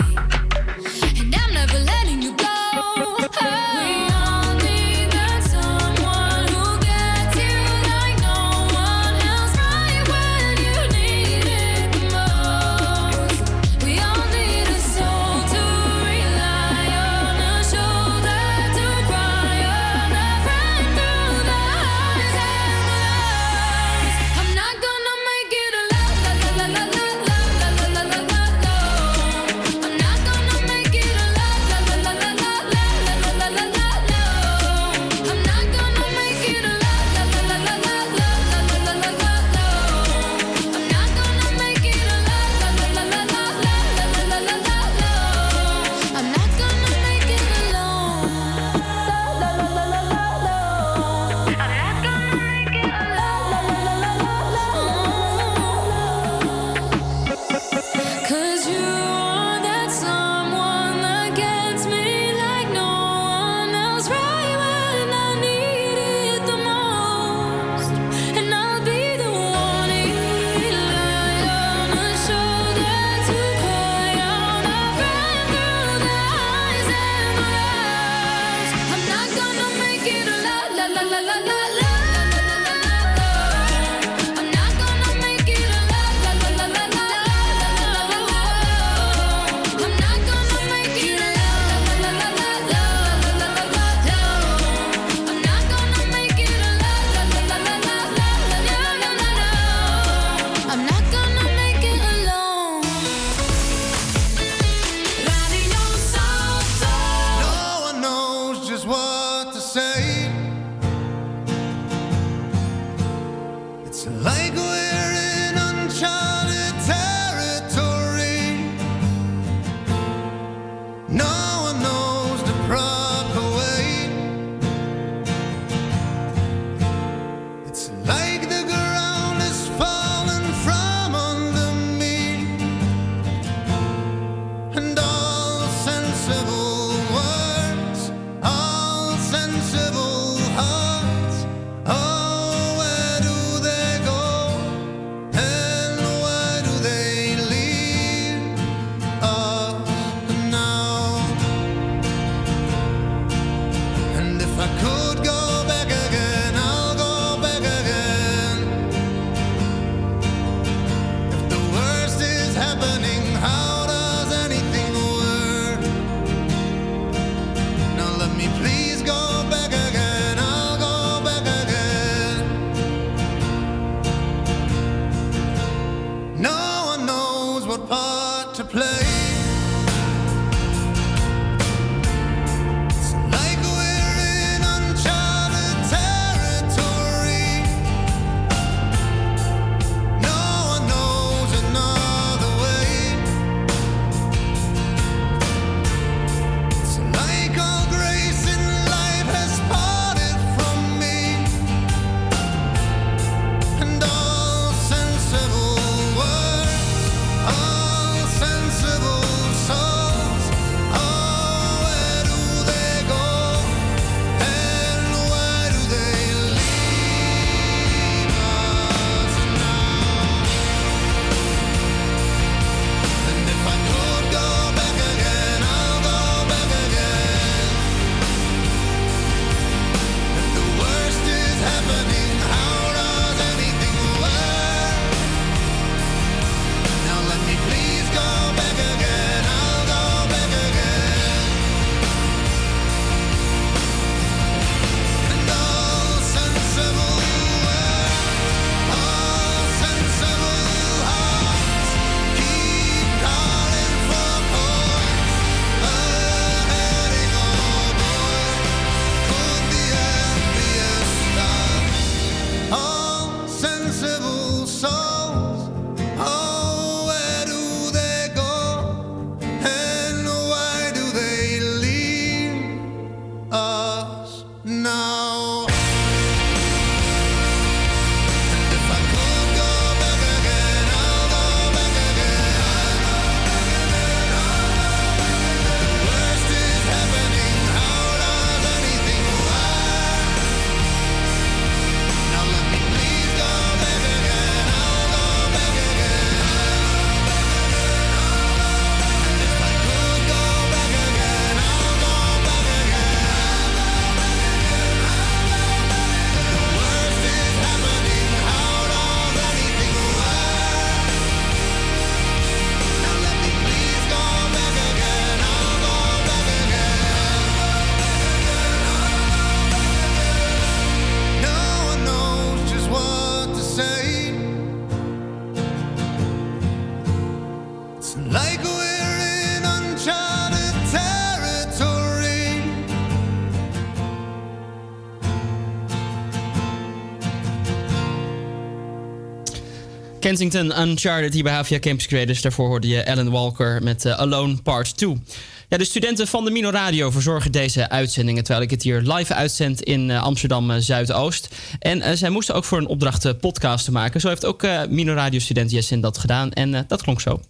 S5: Kensington Uncharted hier bij Havia Campus Creators. Daarvoor hoorde je Alan Walker met eh, Alone Part 2. Ja, de studenten van de Mino Radio verzorgen deze uitzendingen... terwijl ik het hier live uitzend in eh, Amsterdam eh, Zuidoost. En zij moesten ook voor een opdracht podcast te maken. Zo heeft ook Mino Radio student Jessin dat gedaan. En dat klonk zo.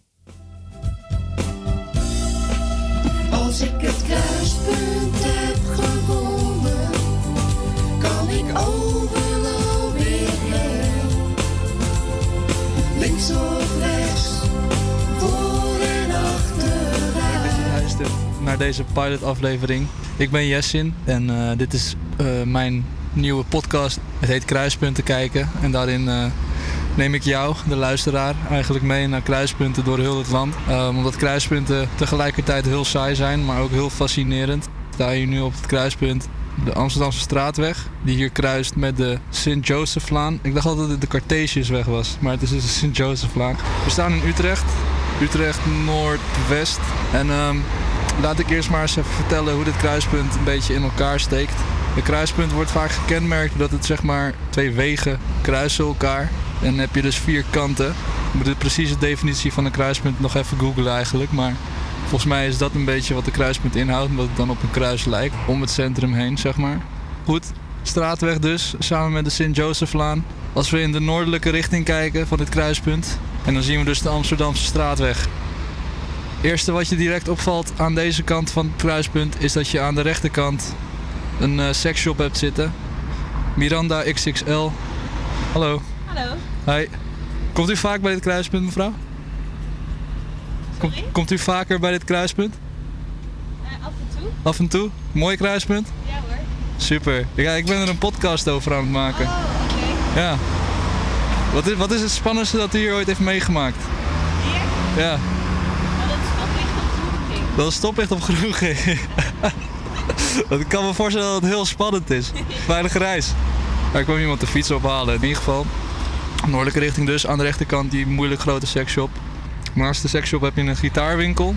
S8: Als ik het
S27: Naar deze pilot-aflevering. Ik ben Jessin en eh, dit is eh, mijn nieuwe podcast. Het heet Kruispunten kijken en daarin eh, neem ik jou, de luisteraar, eigenlijk mee naar kruispunten door heel het land. Eh, omdat kruispunten tegelijkertijd heel saai zijn, maar ook heel fascinerend. Sta hier nu op het kruispunt de Amsterdamse straatweg, die hier kruist met de Sint-Joseflaan. Ik dacht altijd dat het de Cartesiusweg was, maar het is dus de Sint-Joseflaan. We staan in Utrecht, Utrecht Noordwest. En ehm, laat ik eerst maar eens even vertellen hoe dit kruispunt een beetje in elkaar steekt. Een kruispunt wordt vaak gekenmerkt dat het zeg maar twee wegen kruisen elkaar. En dan heb je dus vier kanten. Ik moet de precieze definitie van een kruispunt nog even googlen eigenlijk. Maar volgens mij is dat een beetje wat de kruispunt inhoudt. Omdat het dan op een kruis lijkt. Om het centrum heen zeg maar. Goed, straatweg dus. Samen met de Sint-Joseflaan. Als we in de noordelijke richting kijken van dit kruispunt. En dan zien we dus de Amsterdamse straatweg. Eerste wat je direct opvalt aan deze kant van het kruispunt is dat je aan de rechterkant een eh seksshop hebt zitten. Miranda XXL. Hallo.
S28: Hallo.
S27: Hi. Komt u vaak bij dit kruispunt, mevrouw? Kom- komt u vaker bij dit kruispunt?
S28: af en toe.
S27: Af en toe? Mooi kruispunt?
S28: Ja hoor.
S27: Super. Ja, ik ben er een podcast over aan het maken. Ja. Wat is, wat is het spannendste dat u hier ooit heeft meegemaakt?
S28: Hier?
S27: Ja.
S28: Maar dat stoplicht op groen ging.
S27: Dat stoplicht op groen ging. Kan me voorstellen dat het heel spannend is. Veilige reis. Er kwam iemand de fiets ophalen. In ieder geval, noordelijke richting dus. Aan de rechterkant die moeilijk grote seksshop. Naast de seksshop heb je een gitaarwinkel.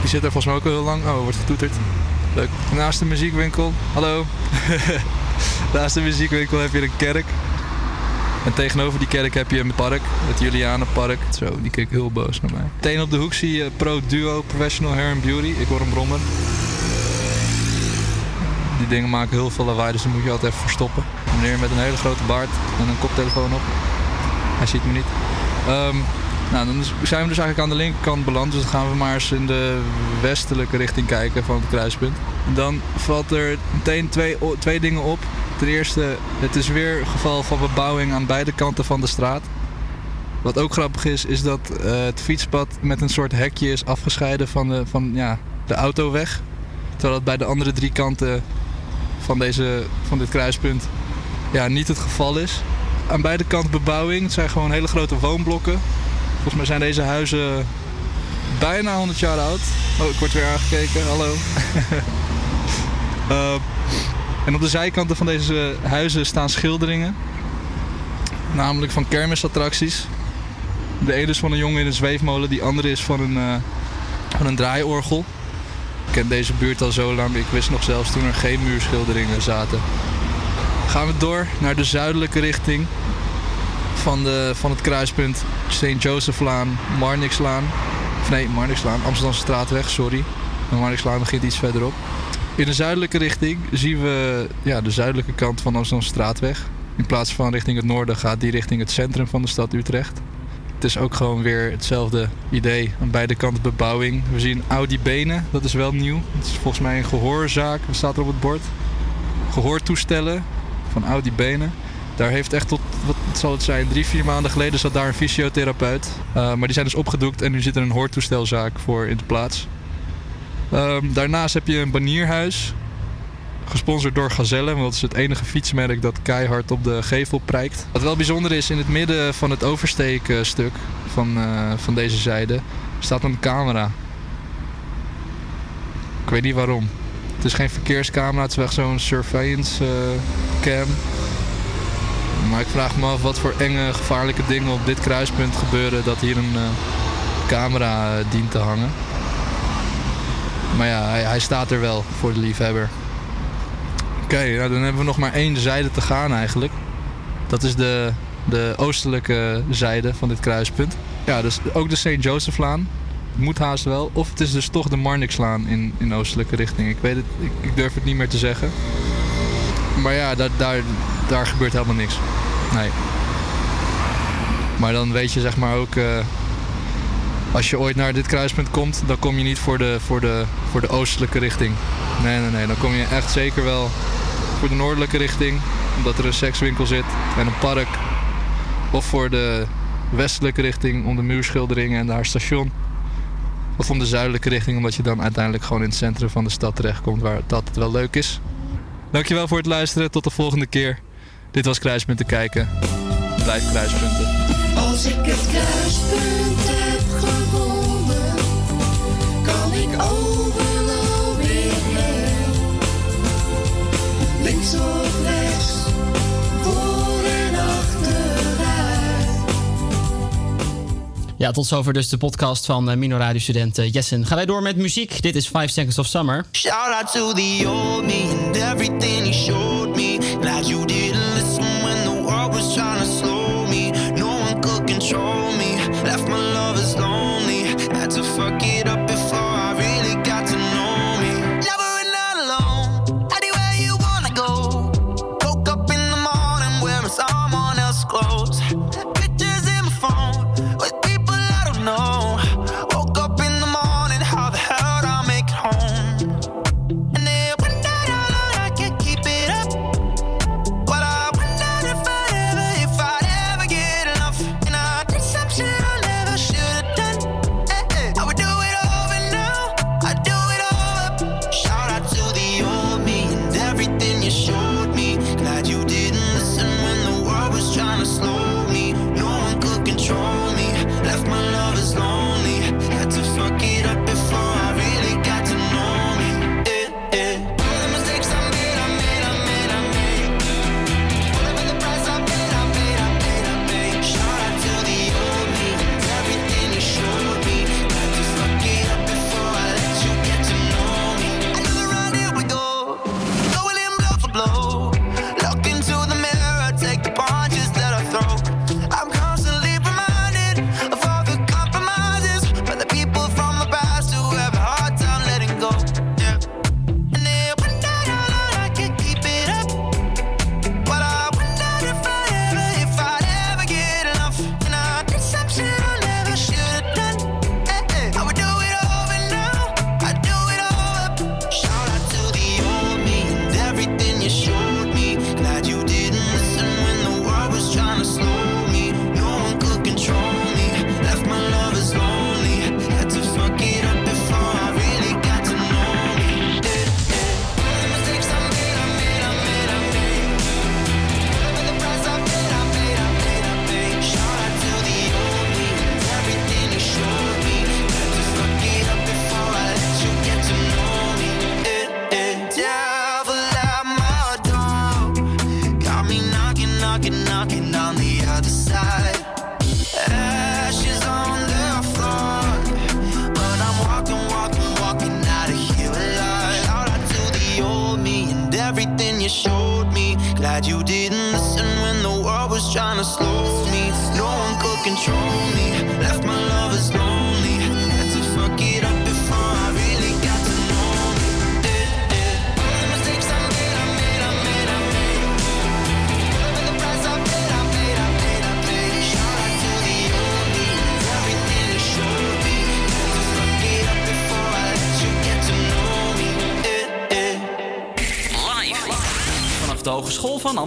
S27: Die zit er volgens mij ook al heel lang. Oh, wordt getoeterd. Leuk. Naast de muziekwinkel. Hallo. Naast de muziekwinkel heb je een kerk. En tegenover die kerk heb je een park, het Julianenpark. Zo, die keek heel boos naar mij. Meteen op de hoek zie je Pro Duo Professional Hair and Beauty. Ik word een brommer. Die dingen maken heel veel lawaai, dus dan moet je altijd even verstoppen. Een meneer met een hele grote baard en een koptelefoon op. Hij ziet me niet. Ehm, nou, dan zijn we dus eigenlijk aan de linkerkant beland. Dus dan gaan we maar eens in de westelijke richting kijken van het kruispunt. Dan valt er meteen twee, twee dingen op. Ten eerste, het is weer een geval van bebouwing aan beide kanten van de straat. Wat ook grappig is, is dat eh, het fietspad met een soort hekje is afgescheiden van de, van, ja, de autoweg. Terwijl dat bij de andere drie kanten van, deze, van dit kruispunt ja, niet het geval is. Aan beide kanten bebouwing. Het zijn gewoon hele grote woonblokken. Volgens mij zijn deze huizen bijna 100 jaar oud. Oh, ik word weer aangekeken. Hallo. Eh, en op de zijkanten van deze huizen staan schilderingen. Namelijk van kermisattracties. De ene is van een jongen in een zweefmolen. Die andere is van een, eh, van een draaiorgel. Ik ken deze buurt al zo lang. Ik wist nog zelfs toen er geen muurschilderingen zaten. Gaan we door naar de zuidelijke richting van, de, van het kruispunt St. Josephlaan, Marnixlaan. Nee, Marnixlaan, Amsterdamse straatweg, sorry. De Marnixlaan begint iets verderop. In de zuidelijke richting zien we ja, de zuidelijke kant van Amsterdamse straatweg. In plaats van richting het noorden gaat die richting het centrum van de stad Utrecht. Het is ook gewoon weer hetzelfde idee. Aan beide kanten bebouwing. We zien Audi Benen, dat is wel nieuw. Het is volgens mij een gehoorzaak, wat staat er op het bord? Gehoortoestellen van Audi Benen. Daar heeft echt tot, wat zal het zijn, drie, vier maanden geleden zat daar een fysiotherapeut. Uh, maar die zijn dus opgedoekt en nu zit er een hoortoestelzaak voor in de plaats. Um, daarnaast heb je een banierhuis. Gesponsord door Gazelle, want dat is het enige fietsmerk dat keihard op de gevel prijkt. Wat wel bijzonder is, in het midden van het oversteekstuk van, uh, van deze zijde staat een camera. Ik weet niet waarom. Het is geen verkeerscamera, het is wel zo'n surveillance uh, cam. Maar ik vraag me af wat voor enge, gevaarlijke dingen op dit kruispunt gebeuren dat hier een uh, camera dient te hangen. Maar ja, hij, hij, staat er wel voor de liefhebber. Oké, nou dan hebben we nog maar één zijde te gaan eigenlijk. Dat is de, de oostelijke zijde van dit kruispunt. Ja, dus ook de St. Josephlaan. Moet haast wel. Of het is dus toch de Marnixlaan in, in oostelijke richting. Ik weet het, ik, durf het niet meer te zeggen. Maar ja, daar, daar gebeurt helemaal niks. Nee. Maar dan weet je zeg maar ook... Uh, als je ooit naar dit kruispunt komt, dan kom je niet voor de, voor de, voor de oostelijke richting. Nee, nee, nee. Dan kom je echt zeker wel voor de noordelijke richting. Omdat er een sekswinkel zit en een park. Of voor de westelijke richting om de muurschilderingen en daar station. Of om de zuidelijke richting, omdat je dan uiteindelijk gewoon in het centrum van de stad terechtkomt waar dat wel leuk is. Dankjewel voor het luisteren. Tot de volgende keer. Dit was Kruispunten kijken. Blijf kruispunten.
S8: Als ik het kruispunt heb gevonden, kan ik overal weer heen. Links of rechts, voor en achteruit.
S5: Ja, tot zover dus de podcast van uh, Mino Radio student uh, Jessen. Gaan wij door met muziek. Dit is 5 Seconds of Summer.
S8: Shout out to the old me and everything he showed Glad you didn't listen when the world was trying to slow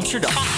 S20: 是的。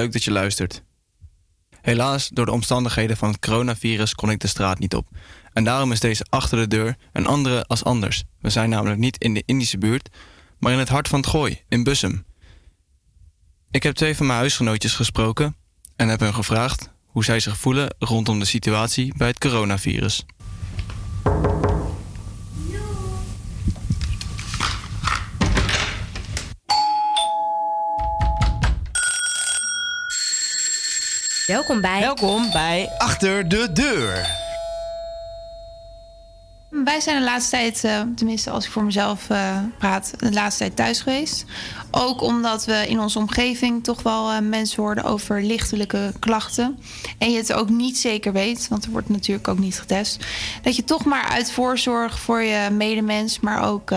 S20: leuk dat je luistert. Helaas, door de omstandigheden van het coronavirus kon ik de straat niet op. En daarom is deze achter de deur een andere als anders. We zijn namelijk niet in de Indische buurt, maar in het hart van het Gooi, in Bussum. Ik heb twee van mijn huisgenootjes gesproken en heb hen gevraagd hoe zij zich voelen rondom de situatie bij het coronavirus.
S10: Welkom bij.
S29: Welkom bij
S18: Achter de Deur.
S30: Wij zijn de laatste tijd, eh, tenminste als ik voor mezelf eh, praat, de laatste tijd thuis geweest. Ook omdat we in onze omgeving toch wel eh, mensen horen over lichtelijke klachten. En je het ook niet zeker weet, want er wordt natuurlijk ook niet getest. Dat je toch maar uit voorzorg voor je medemens, maar ook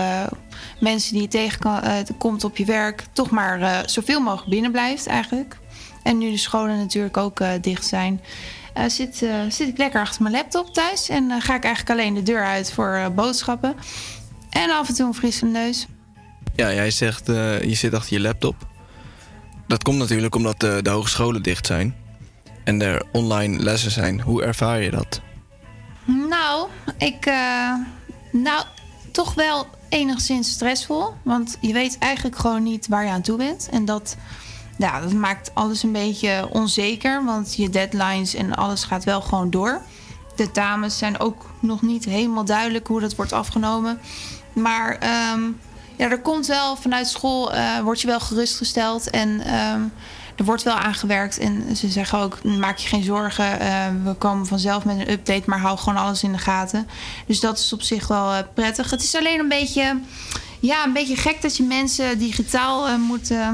S30: mensen die je tegenkomt op je werk, toch maar zoveel mogelijk binnen blijft eigenlijk. En nu de scholen natuurlijk ook eh, dicht zijn, eh, zit, eh, zit ik lekker achter mijn laptop thuis. En ga ik eigenlijk alleen de deur uit voor boodschappen. En af en toe een frisse neus.
S4: Ja, jij zegt je zit achter je laptop. Dat komt natuurlijk omdat de, de hogescholen dicht zijn. En er online lessen zijn. Hoe ervaar je dat?
S30: Nou, ik. nou, toch wel enigszins stressvol. Want je weet eigenlijk gewoon niet waar je aan toe bent. En dat, ja, dat maakt alles een beetje onzeker. Want je deadlines en alles gaat wel gewoon door. De dames zijn ook nog niet helemaal duidelijk hoe dat wordt afgenomen. Maar ehm, ja, er komt wel vanuit school, eh, word je wel gerustgesteld. En ehm, er wordt wel aangewerkt. En ze zeggen ook, maak je geen zorgen. eh, we komen vanzelf met een update, maar hou gewoon alles in de gaten. Dus dat is op zich wel eh, prettig. Het is alleen een beetje, ja, een beetje gek dat je mensen digitaal moet eh,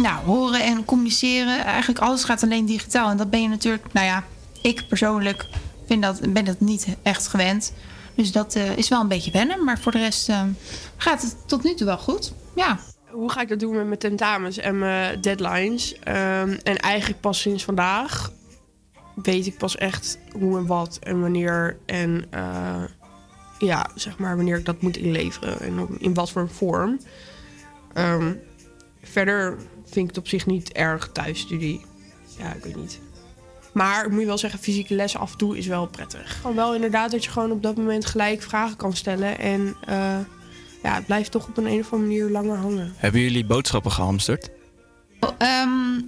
S30: nou, horen en communiceren. Eigenlijk alles gaat alleen digitaal. En dat ben je natuurlijk, nou ja, ik persoonlijk vind dat, ben dat niet echt gewend. Dus dat eh, is wel een beetje wennen. Maar voor de rest eh, gaat het tot nu toe wel goed. Ja.
S31: Hoe ga ik dat doen met mijn tentamens en mijn deadlines? Ehm, en eigenlijk pas sinds vandaag weet ik pas echt hoe en wat en wanneer. En eh, ja, zeg maar wanneer ik dat moet inleveren en in wat voor vorm. Ehm, verder vind ik het op zich niet erg thuisstudie. Ja, ik weet niet. Maar ik moet je wel zeggen, fysieke lessen af en toe is wel prettig. Gewoon wel inderdaad dat je gewoon op dat moment gelijk vragen kan stellen. En eh, ja, het blijft toch op een, een of andere manier langer hangen.
S4: Hebben jullie boodschappen gehamsterd?
S30: Oh, ehm,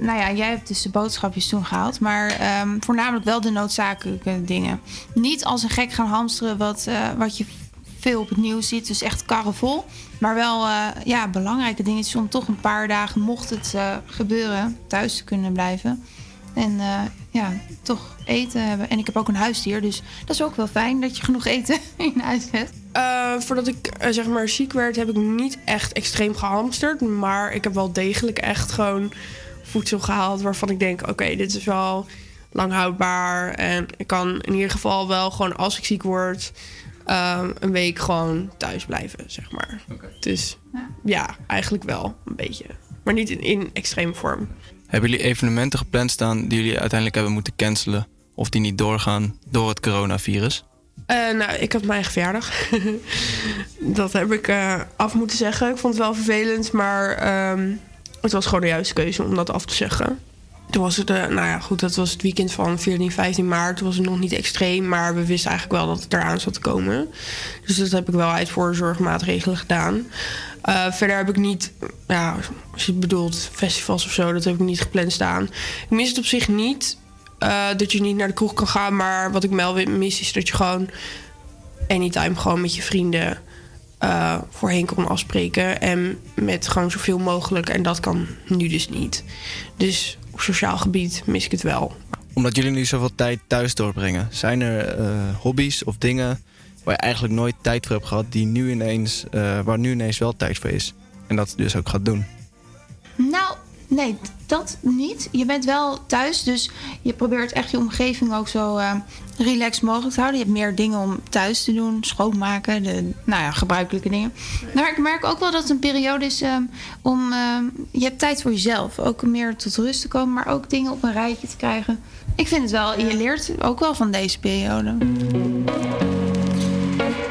S30: nou ja, jij hebt dus de boodschapjes toen gehaald. Maar ehm, voornamelijk wel de noodzakelijke dingen. Niet als een gek gaan hamsteren wat, eh, wat je veel op het nieuws ziet. Dus echt karren vol. Maar wel eh, ja, belangrijke dingetjes om toch een paar dagen, mocht het eh, gebeuren, thuis te kunnen blijven. En eh, ja, toch eten hebben. En ik heb ook een huisdier, dus dat is ook wel fijn dat je genoeg eten in huis hebt.
S31: Voordat ik zeg maar ziek werd, heb ik niet echt extreem gehamsterd. Maar ik heb wel degelijk echt gewoon voedsel gehaald waarvan ik denk: oké, dit is wel lang houdbaar. En ik kan in ieder geval wel gewoon als ik ziek word, ehm, een week gewoon thuis blijven, zeg maar. Dus ja, eigenlijk wel een beetje. Maar niet in, in extreme vorm.
S4: Hebben jullie evenementen gepland staan die jullie uiteindelijk hebben moeten cancelen? Of die niet doorgaan door het coronavirus?
S31: Eh, nou, ik had mijn eigen verjaardag. dat heb ik eh, af moeten zeggen. Ik vond het wel vervelend, maar ehm, het was gewoon de juiste keuze om dat af te zeggen. Toen was het, eh, nou ja, goed, dat was het weekend van 14, 15 maart. Toen was het nog niet extreem, maar we wisten eigenlijk wel dat het eraan zat te komen. Dus dat heb ik wel uit voorzorgmaatregelen gedaan. Eh, verder heb ik niet, ja, als je bedoelt, festivals of zo, dat heb ik niet gepland staan. Ik mis het op zich niet eh, dat je niet naar de kroeg kan gaan, maar wat ik wel mis is dat je gewoon anytime gewoon met je vrienden voorheen kon afspreken. En met gewoon zoveel mogelijk. En dat kan nu dus niet. Dus op sociaal gebied mis ik het wel.
S4: Omdat jullie nu zoveel tijd thuis doorbrengen, zijn er eh, hobby's of dingen waar je eigenlijk nooit tijd voor hebt gehad, die nu ineens, eh, waar nu ineens wel tijd voor is? En dat je dus ook gaat doen.
S30: Nou, nee, dat niet. Je bent wel thuis, dus je probeert echt je omgeving ook zo eh, relaxed mogelijk te houden. Je hebt meer dingen om thuis te doen, schoonmaken, de nou ja, gebruikelijke dingen. Maar ik merk ook wel dat het een periode is eh, om. eh, je hebt tijd voor jezelf, ook meer tot rust te komen, maar ook dingen op een rijtje te krijgen. Ik vind het wel, je leert ook wel van deze periode.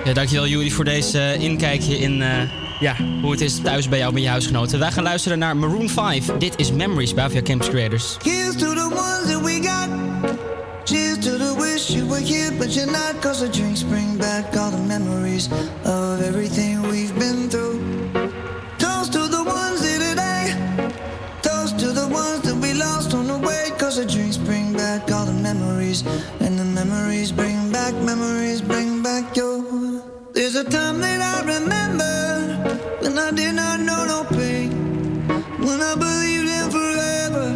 S5: Ja, dankjewel Juri voor deze inkijkje in eh, ja, hoe het is thuis bij jou met je huisgenoten. Wij gaan luisteren naar Maroon 5. Dit is Memories bij via Campus Creators.
S32: Here's to the ones that we got. Cheers to the wish you were here, but you're not. Cause the drinks bring back all the memories of everything we've been through. Toast to the ones here today. Toast to the ones that we lost on the way. Cause the drinks bring back all the memories. And the memories bring back, memories bring back your. There's a time that I remember when I did not know no pain. When I believed in forever,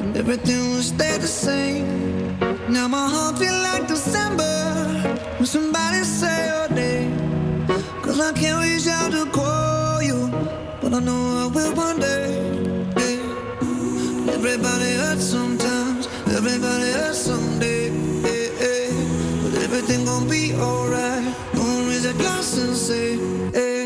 S32: and everything would stay the same. Now my heart feels like December when somebody say your name. Cause I can't reach out to call you, but I know I will one day. Everybody hurts sometimes, everybody hurts someday. But everything gon' be alright. Gonna raise a glass and say.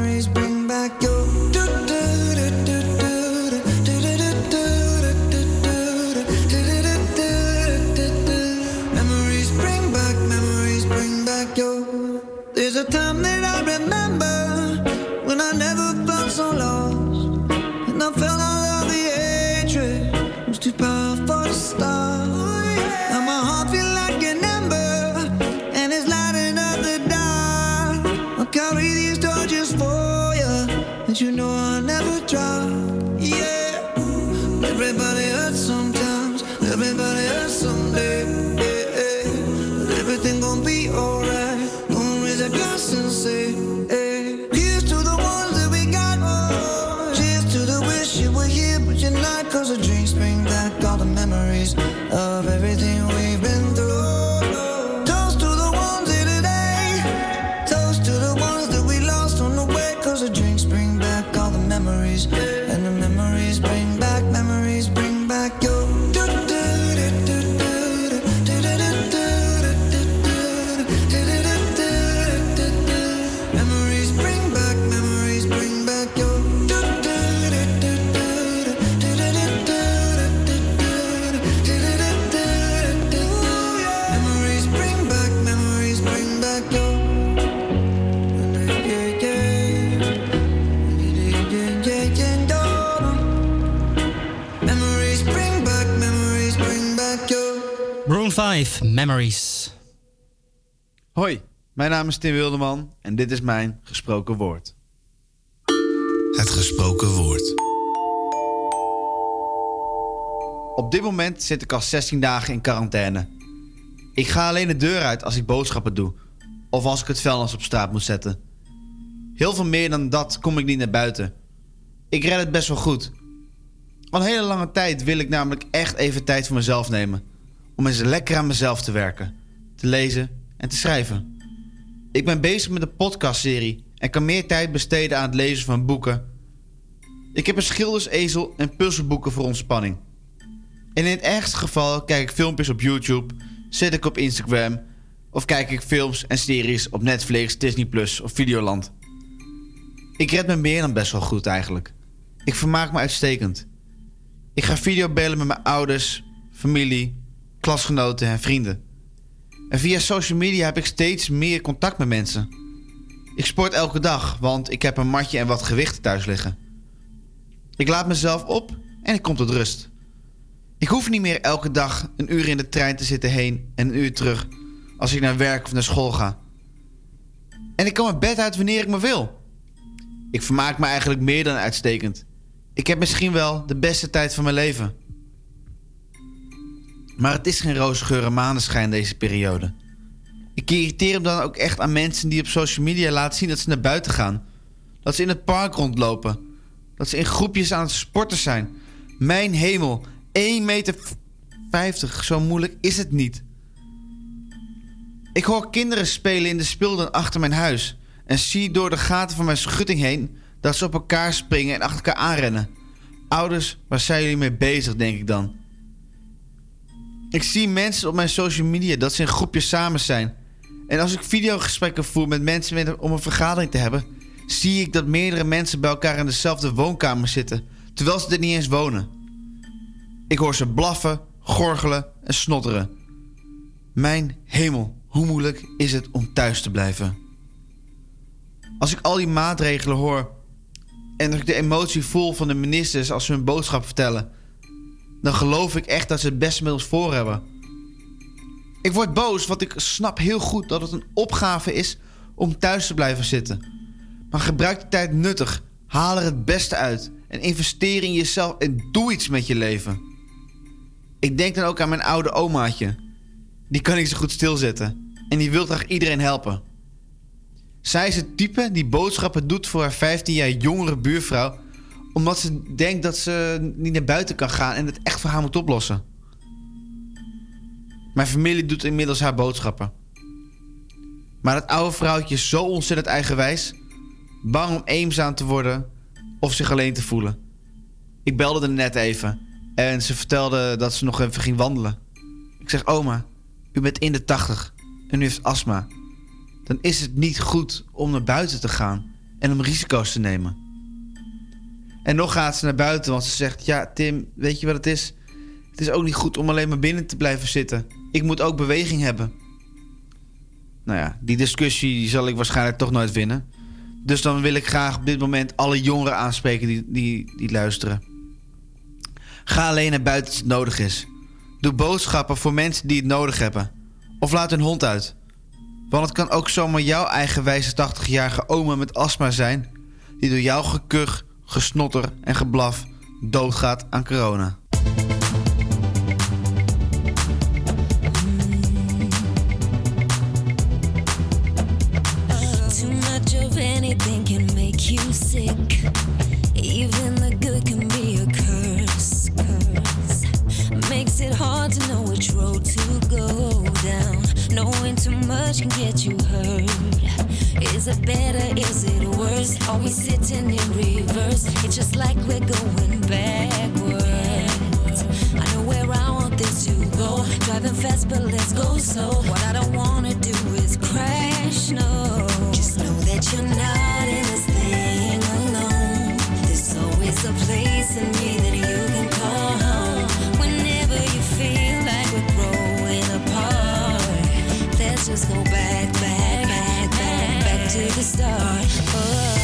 S32: Memories.
S18: Hoi, mijn naam is Tim Wilderman en dit is mijn gesproken woord. Het gesproken woord. Op dit moment zit ik al 16 dagen in quarantaine. Ik ga alleen de deur uit als ik boodschappen doe of als ik het vuilnis op straat moet zetten. Heel veel meer dan dat kom ik niet naar buiten. Ik red het best wel goed. Al een hele lange tijd wil ik namelijk echt even tijd voor mezelf nemen. Om eens lekker aan mezelf te werken, te lezen en te schrijven. Ik ben bezig met een podcastserie en kan meer tijd besteden aan het lezen van boeken. Ik heb een schildersezel en puzzelboeken voor ontspanning. En in het ergste geval kijk ik filmpjes op YouTube, zit ik op Instagram of kijk ik films en series op Netflix, Disney Plus of Videoland. Ik red me meer dan best wel goed eigenlijk. Ik vermaak me uitstekend. Ik ga videobellen met mijn ouders, familie, klasgenoten en vrienden. En via social media heb ik steeds meer contact met mensen. Ik sport elke dag, want ik heb een matje en wat gewichten thuis liggen. Ik laat mezelf op en ik kom tot rust. Ik hoef niet meer elke dag een uur in de trein te zitten heen en een uur terug als ik naar werk of naar school ga. En ik kan mijn bed uit wanneer ik me wil. Ik vermaak me eigenlijk meer dan uitstekend. Ik heb misschien wel de beste tijd van mijn leven. Maar het is geen roze maneschijn deze periode. Ik irriteer me dan ook echt aan mensen die op social media laten zien dat ze naar buiten gaan. Dat ze in het park rondlopen. Dat ze in groepjes aan het sporten zijn. Mijn hemel, 1,50 meter. Zo moeilijk is het niet. Ik hoor kinderen spelen in de speeltuin achter mijn huis. En zie door de gaten van mijn schutting heen dat ze op elkaar springen en achter elkaar aanrennen. Ouders, waar zijn jullie mee bezig, denk ik dan. Ik zie mensen op mijn social media dat ze in groepjes samen zijn. En als ik videogesprekken voer met mensen om een vergadering te hebben, zie ik dat meerdere mensen bij elkaar in dezelfde woonkamer zitten, terwijl ze er niet eens wonen. Ik hoor ze blaffen, gorgelen en snotteren. Mijn hemel, hoe moeilijk is het om thuis te blijven? Als ik al die maatregelen hoor en ik de emotie voel van de ministers als ze hun boodschap vertellen, dan geloof ik echt dat ze het beste met voor hebben. Ik word boos, want ik snap heel goed dat het een opgave is om thuis te blijven zitten. Maar gebruik de tijd nuttig, haal er het beste uit en investeer in jezelf en doe iets met je leven. Ik denk dan ook aan mijn oude omaatje. Die kan ik zo goed stilzetten. en die wil graag iedereen helpen. Zij is het type die boodschappen doet voor haar 15 jaar jongere buurvrouw, omdat ze denkt dat ze niet naar buiten kan gaan en het echt voor haar moet oplossen. Mijn familie doet inmiddels haar boodschappen. Maar dat oude vrouwtje is zo ontzettend eigenwijs, bang om eenzaam te worden of zich alleen te voelen. Ik belde er net even en ze vertelde dat ze nog even ging wandelen. Ik zeg, oma, u bent in de 80 en u heeft astma. Dan is het niet goed om naar buiten te gaan en om risico's te nemen. En nog gaat ze naar buiten, want ze zegt: Ja, Tim, weet je wat het is? Het is ook niet goed om alleen maar binnen te blijven zitten. Ik moet ook beweging hebben. Nou ja, die discussie zal ik waarschijnlijk toch nooit winnen. Dus dan wil ik graag op dit moment alle jongeren aanspreken die, die, die luisteren. Ga alleen naar buiten als het nodig is. Doe boodschappen voor mensen die het nodig hebben. Of laat hun hond uit. Want het kan ook zomaar jouw eigenwijze 80-jarige oma met astma zijn... die door jouw gekuch, gesnotter en geblaf doodgaat aan corona.
S9: Too much of anything can make you sick. Even the good can be a curse. Makes it hard to know which road to go down. Knowing too much can get you hurt. Is it better? Is Are we sitting in reverse? It's just like we're going backwards. I know where I want this to go. Driving fast, but let's go slow. What I don't wanna do is crash. No, just know that you're not in this thing alone. There's always a place in me that you can call home. Whenever you feel like we're growing apart, let's just go back to the start. Oh.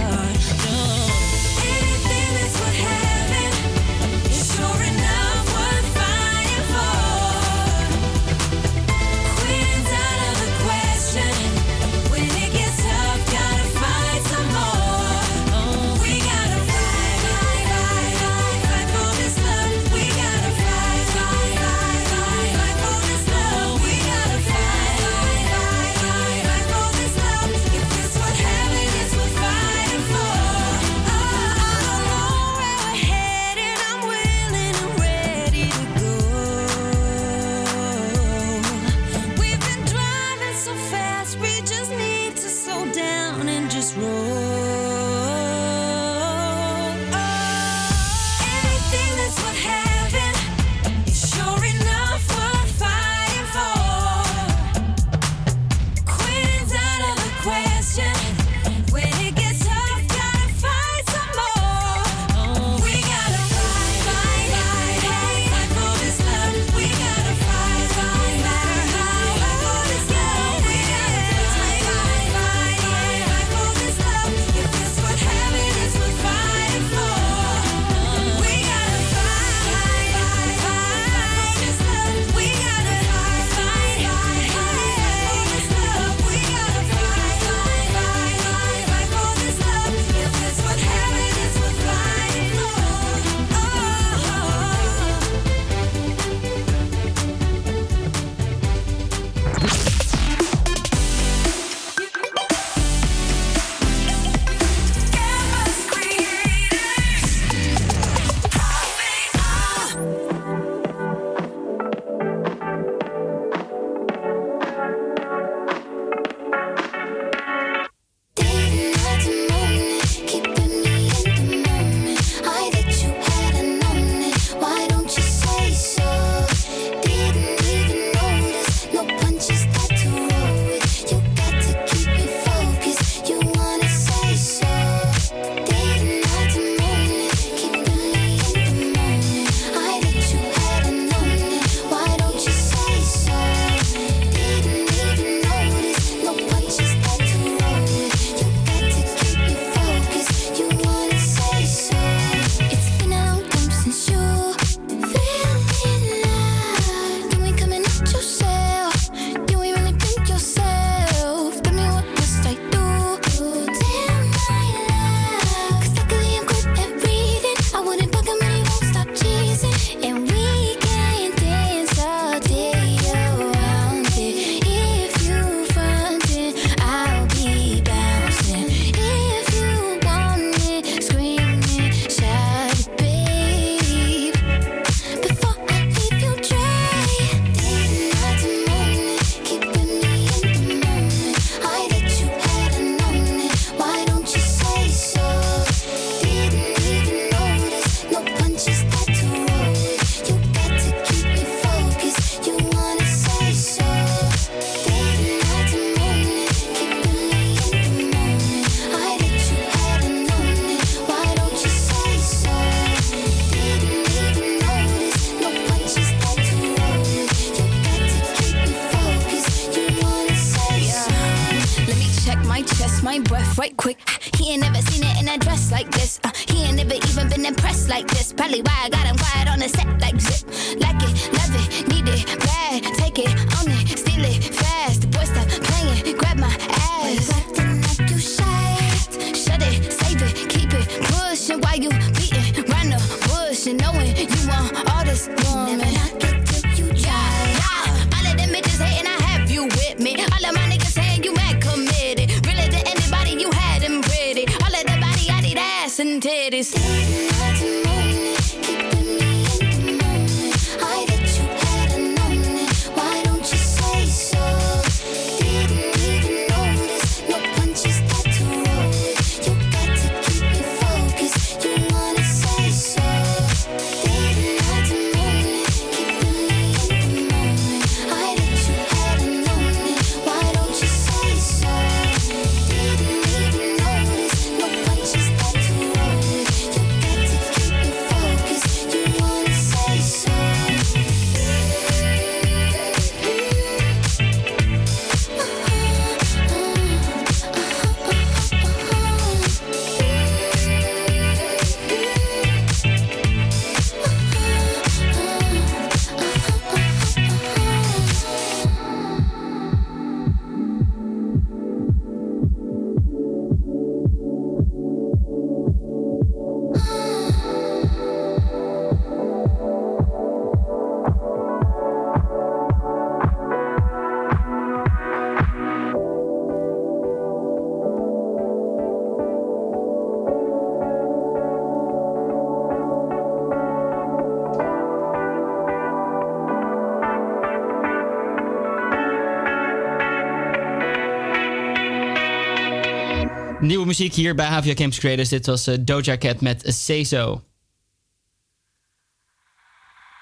S9: To
S20: Ain't it in a dress like this. Uh, he ain't never even been impressed like this. Probably why I got him quiet on the set like zip. Like it, love it, need it, bad. Take it, own it, steal it, fast. The boy stop playing,
S5: muziek hier bij Havia Campus Creators. Dit was eh, Doja Cat met So.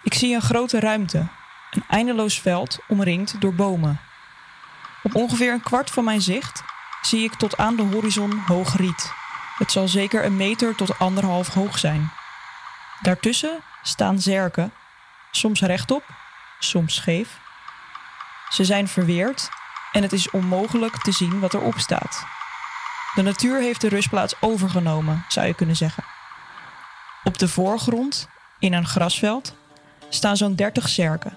S17: Ik zie een grote ruimte, een eindeloos veld omringd door bomen. Op ongeveer een kwart van mijn zicht zie ik tot aan de horizon hoog riet. Het zal zeker een meter tot anderhalf hoog zijn. Daartussen staan zerken, soms rechtop, soms scheef. Ze zijn verweerd en het is onmogelijk te zien wat erop staat. De natuur heeft de rustplaats overgenomen, zou je kunnen zeggen. Op de voorgrond, in een grasveld, staan zo'n 30 zerken.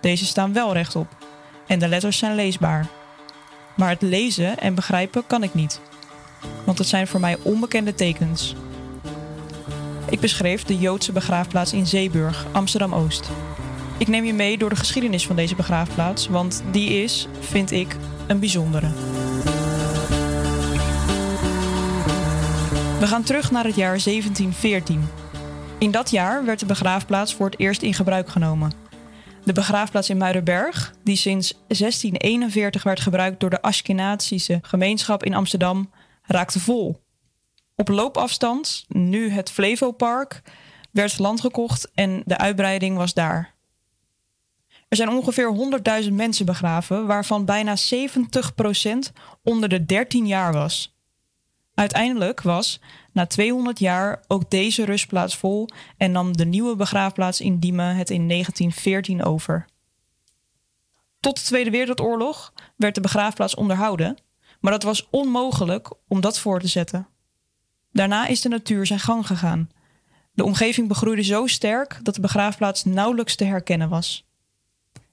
S17: Deze staan wel rechtop en de letters zijn leesbaar. Maar het lezen en begrijpen kan ik niet, want het zijn voor mij onbekende tekens. Ik beschreef de Joodse begraafplaats in Zeeburg, Amsterdam-Oost. Ik neem je mee door de geschiedenis van deze begraafplaats, want die is, vind ik, een bijzondere. We gaan terug naar het jaar 1714. In dat jaar werd de begraafplaats voor het eerst in gebruik genomen. De begraafplaats in Muidenberg, die sinds 1641 werd gebruikt door de Ashkenazische gemeenschap in Amsterdam, raakte vol. Op loopafstand, nu het Flevopark, werd land gekocht en de uitbreiding was daar. Er zijn ongeveer 100.000 mensen begraven, waarvan bijna 70% onder de 13 jaar was. Uiteindelijk was, na 200 jaar, ook deze rustplaats vol en nam de nieuwe begraafplaats in Diemen het in 1914 over. Tot de Tweede Wereldoorlog werd de begraafplaats onderhouden, maar dat was onmogelijk om dat voor te zetten. Daarna is de natuur zijn gang gegaan. De omgeving begroeide zo sterk dat de begraafplaats nauwelijks te herkennen was.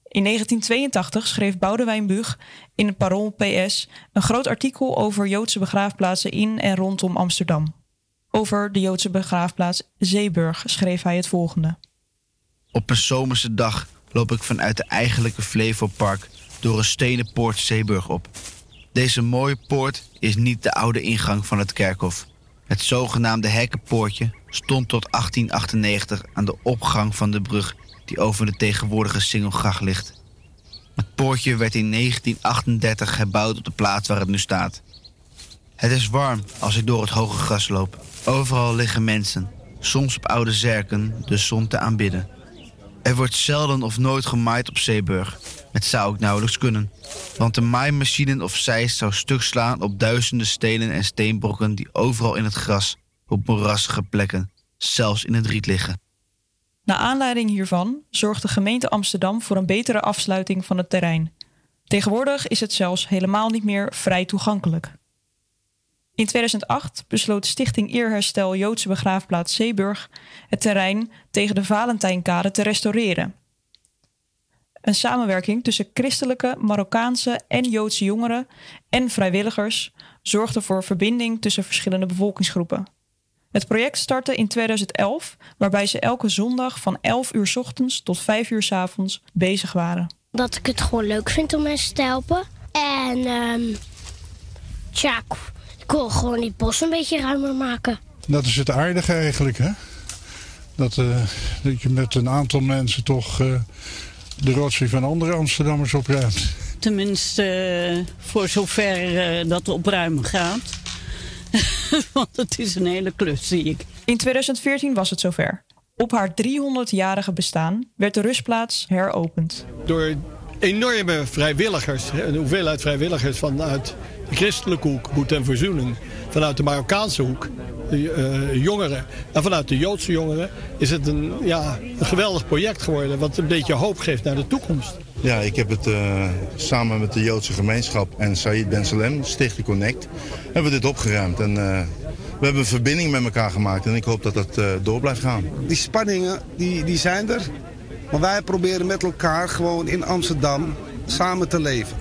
S17: In 1982 schreef Boudewijn Buug in het Parool PS een groot artikel over Joodse begraafplaatsen in en rondom Amsterdam. Over de Joodse begraafplaats Zeeburg schreef hij het volgende.
S18: Op een zomerse dag loop ik vanuit de eigenlijke Flevopark door een stenen poort Zeeburg op. Deze mooie poort is niet de oude ingang van het kerkhof. Het zogenaamde hekkenpoortje stond tot 1898 aan de opgang van de brug die over de tegenwoordige Singelgracht ligt. Het poortje werd in 1938 gebouwd op de plaats waar het nu staat. Het is warm als ik door het hoge gras loop. Overal liggen mensen, soms op oude zerken, de zon te aanbidden. Er wordt zelden of nooit gemaaid op Zeeburg. Het zou ook nauwelijks kunnen, want de maaimachine of zeist zou stuk slaan op duizenden stenen en steenbrokken die overal in het gras, op moerassige plekken, zelfs in het riet liggen.
S17: Na aanleiding hiervan zorgt de gemeente Amsterdam voor een betere afsluiting van het terrein. Tegenwoordig is het zelfs helemaal niet meer vrij toegankelijk. In 2008 besloot Stichting Eerherstel Joodse Begraafplaats Zeeburg het terrein tegen de Valentijnkade te restaureren. Een samenwerking tussen christelijke, Marokkaanse en Joodse jongeren en vrijwilligers zorgde voor verbinding tussen verschillende bevolkingsgroepen. Het project startte in 2011, waarbij ze elke zondag van 11 uur 's ochtends tot 5 uur 's avonds bezig waren.
S33: Dat ik het gewoon leuk vind om mensen te helpen. En ehm tja, ik- wil gewoon die bos een beetje ruimer maken.
S34: Dat is het aardige eigenlijk, hè? Dat, eh, dat je met een aantal mensen toch eh, de rotzooi van andere Amsterdammers opruimt.
S35: Tenminste, eh, voor zover dat opruimen gaat. Want het is een hele klus, zie ik.
S17: In 2014 was het zover. Op haar 300-jarige bestaan werd de rustplaats heropend.
S36: door enorme vrijwilligers, hè, een hoeveelheid vrijwilligers vanuit de christelijke hoek, Boet en Verzoening, vanuit de Marokkaanse hoek, de eh, jongeren en vanuit de Joodse jongeren, is het een, ja, een geweldig project geworden wat een beetje hoop geeft naar de toekomst.
S37: Ja, ik heb het eh, samen met de Joodse gemeenschap en Said Ben Salem, Stichting Connect, hebben we dit opgeruimd. En eh, we hebben een verbinding met elkaar gemaakt en ik hoop dat dat eh, door blijft gaan.
S38: Die spanningen die, die zijn er. Maar wij proberen met elkaar gewoon in Amsterdam samen te leven.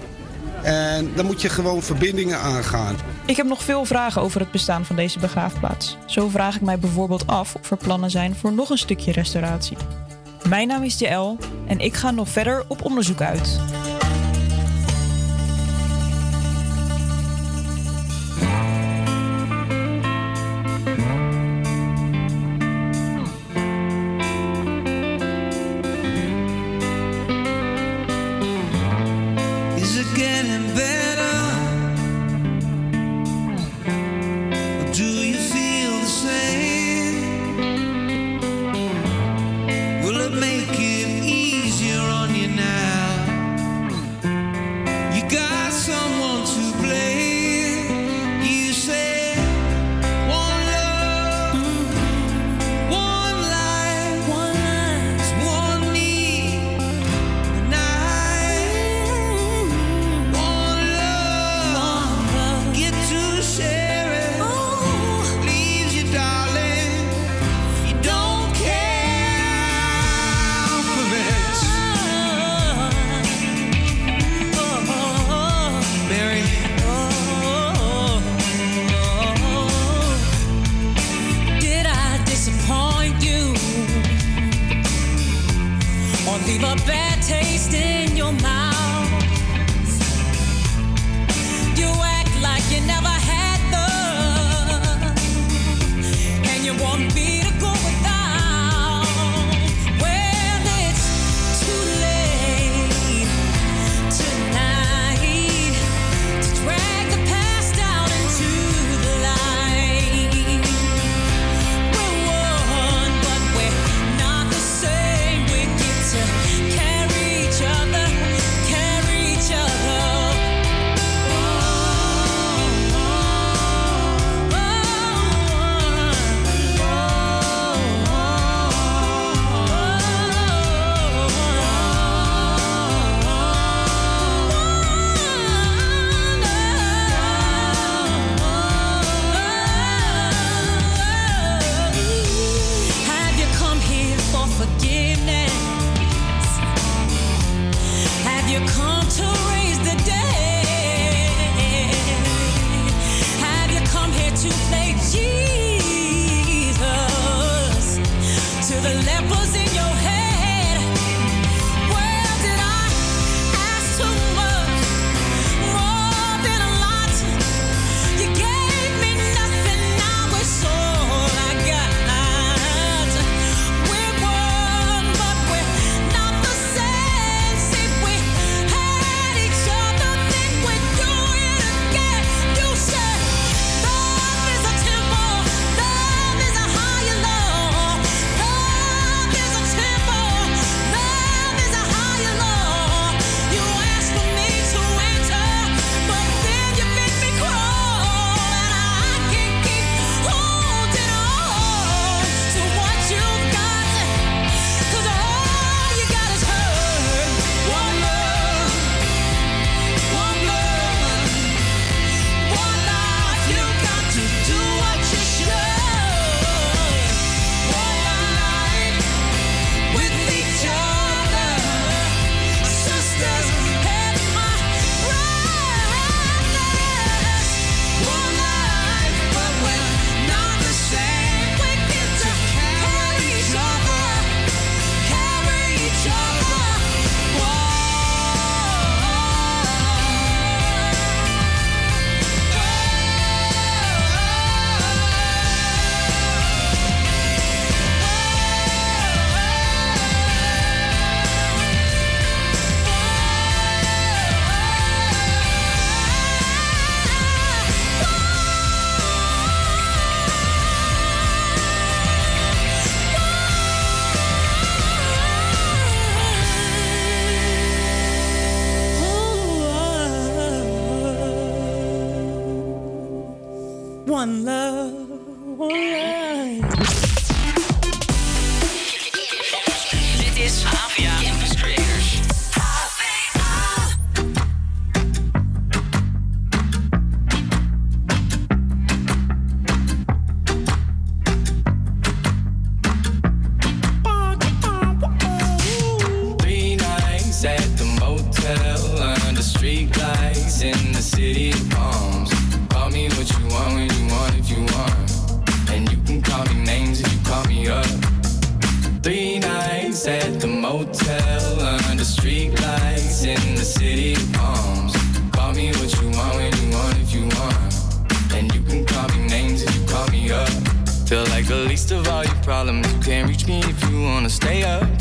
S38: En dan moet je gewoon verbindingen aangaan.
S17: Ik heb nog veel vragen over het bestaan van deze begraafplaats. Zo vraag ik mij bijvoorbeeld af of er plannen zijn voor nog een stukje restauratie. Mijn naam is JL en ik ga nog verder op onderzoek uit.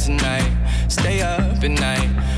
S23: Tonight. Stay up at night.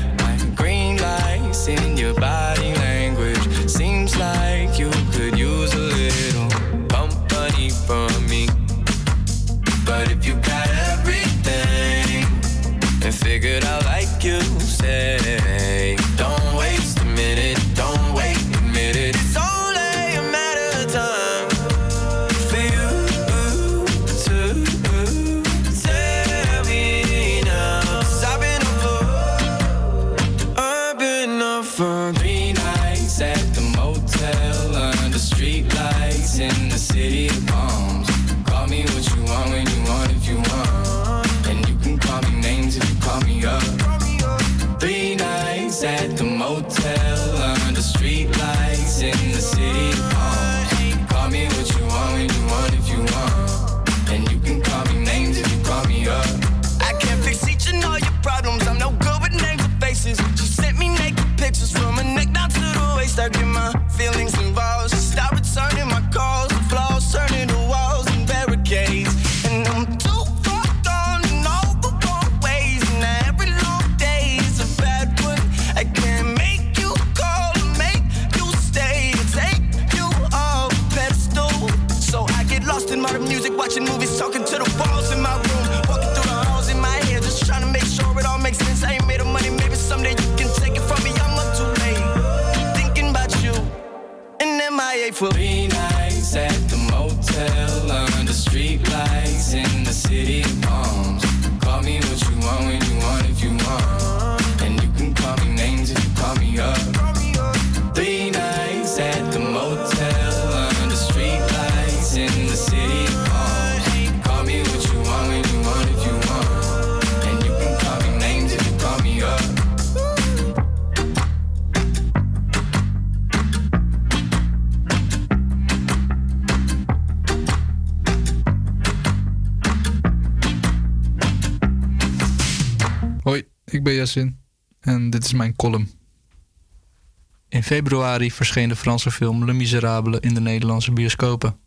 S27: Februari verscheen de Franse film Le Miserable in de Nederlandse bioscopen.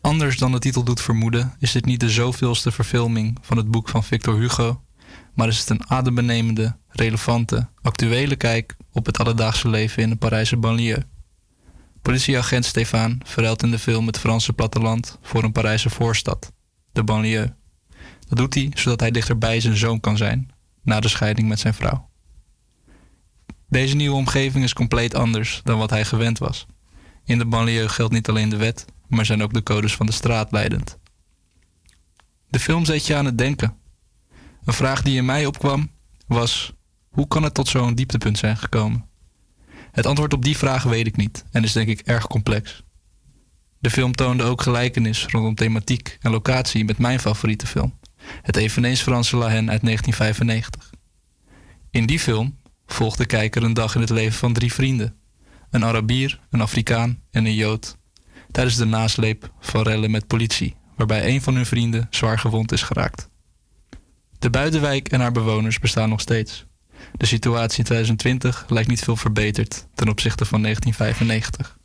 S27: Anders dan de titel doet vermoeden, is dit niet de zoveelste verfilming van het boek van Victor Hugo, maar is het een adembenemende, relevante, actuele kijk op het alledaagse leven in de Parijse banlieue. Politieagent Stéphane verruilt in de film het Franse platteland voor een Parijse voorstad, de banlieue. Dat doet hij zodat hij dichterbij zijn zoon kan zijn, na de scheiding met zijn vrouw. Deze nieuwe omgeving is compleet anders dan wat hij gewend was. In de banlieue geldt niet alleen de wet, maar zijn ook de codes van de straat leidend. De film zet je aan het denken. Een vraag die in mij opkwam was: hoe kan het tot zo'n dieptepunt zijn gekomen? Het antwoord op die vraag weet ik niet en is denk ik erg complex. De film toonde ook gelijkenis rondom thematiek en locatie met mijn favoriete film, het eveneens Franse La uit 1995. In die film volgt de kijker een dag in het leven van drie vrienden: een Arabier, een Afrikaan en een Jood, tijdens de nasleep van rellen met politie, waarbij een van hun vrienden zwaar gewond is geraakt. De buitenwijk en haar bewoners bestaan nog steeds. De situatie in 2020 lijkt niet veel verbeterd ten opzichte van 1995.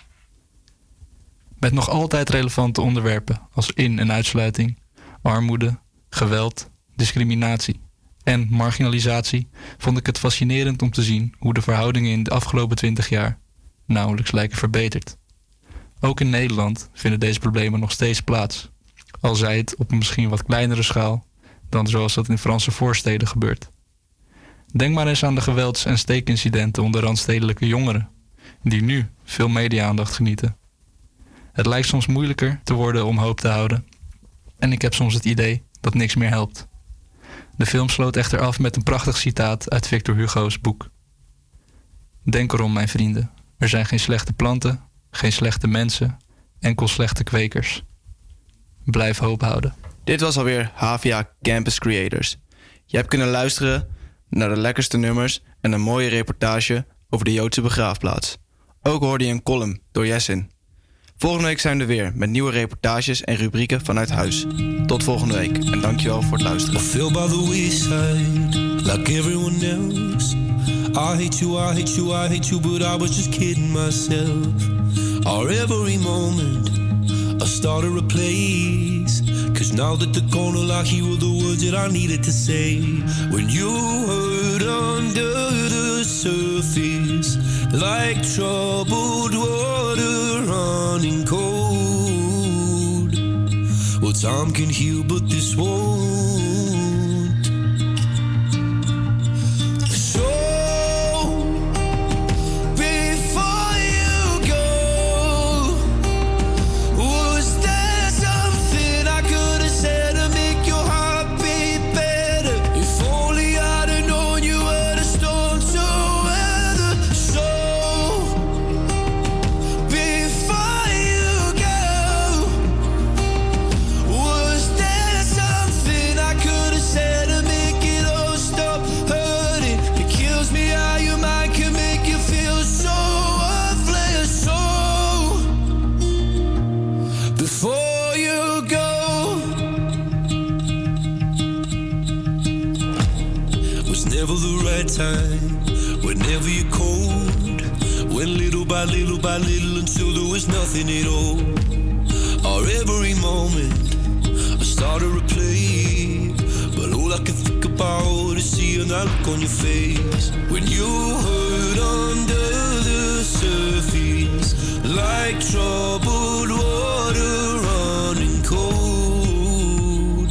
S27: Met nog altijd relevante onderwerpen als in- en uitsluiting, armoede, geweld, discriminatie en marginalisatie vond ik het fascinerend om te zien hoe de verhoudingen in de afgelopen 20 jaar nauwelijks lijken verbeterd. Ook in Nederland vinden deze problemen nog steeds plaats, al zij het op een misschien wat kleinere schaal dan zoals dat in Franse voorsteden gebeurt. Denk maar eens aan de gewelds- en steekincidenten onder randstedelijke jongeren, die nu veel media-aandacht genieten. Het lijkt soms moeilijker te worden om hoop te houden. En ik heb soms het idee dat niks meer helpt. De film sloot echter af met een prachtig citaat uit Victor Hugo's boek. Denk erom, mijn vrienden. Er zijn geen slechte planten, geen slechte mensen, enkel slechte kwekers. Blijf hoop houden.
S4: Dit was alweer HVA Campus Creators. Je hebt kunnen luisteren naar de lekkerste nummers en een mooie reportage over de Joodse begraafplaats. Ook hoorde je een column door Jessin. Volgende week zijn we er weer met nieuwe reportages en rubrieken vanuit huis. Tot volgende week en dankjewel voor het luisteren.
S8: fell by the wayside like everyone else. I hate you, I hate you, I hate you, but I was just kidding myself. Our every moment, I started a place. Cause now that the corner lock, here were the words that I needed to say. When you hurt under the surface, like troubled water running cold. Well, time can heal, but this won't. Time. Whenever you're cold, went little by little by little until there was nothing at all. Or every moment, I started to play. But all I can think about is seeing that look on your face when you hurt under the surface, like troubled water running cold.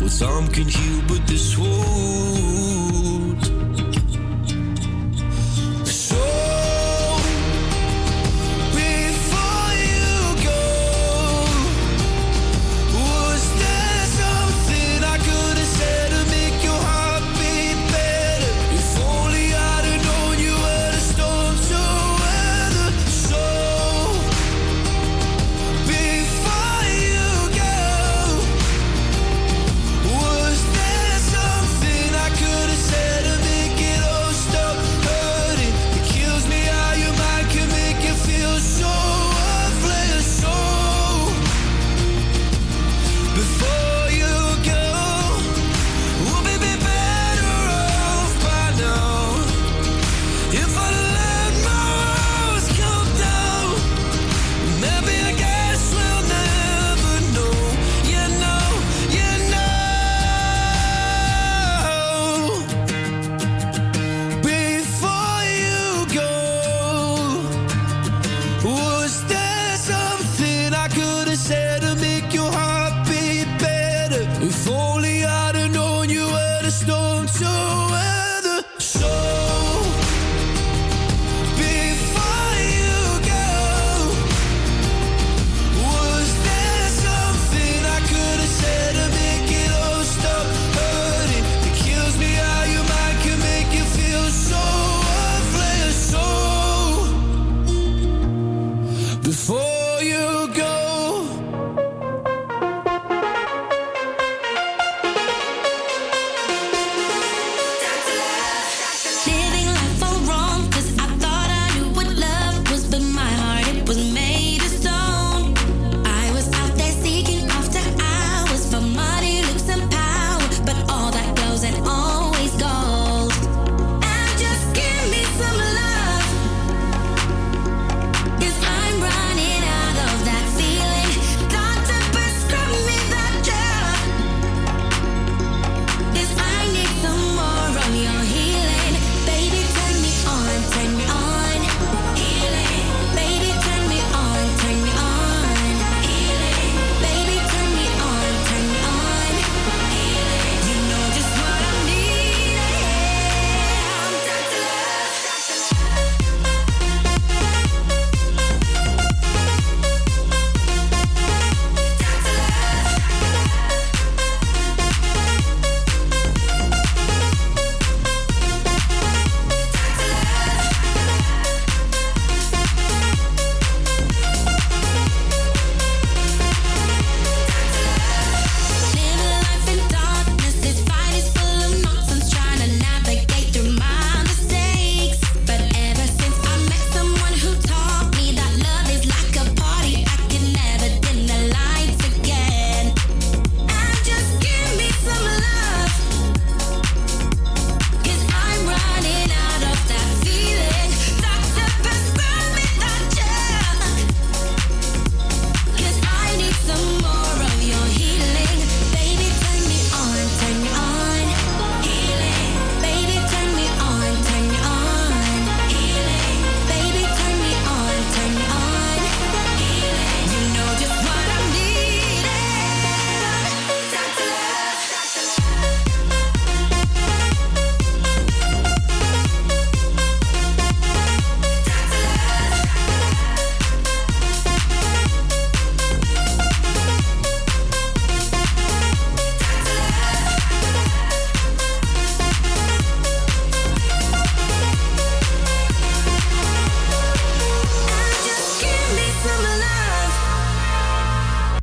S8: Well, time can heal.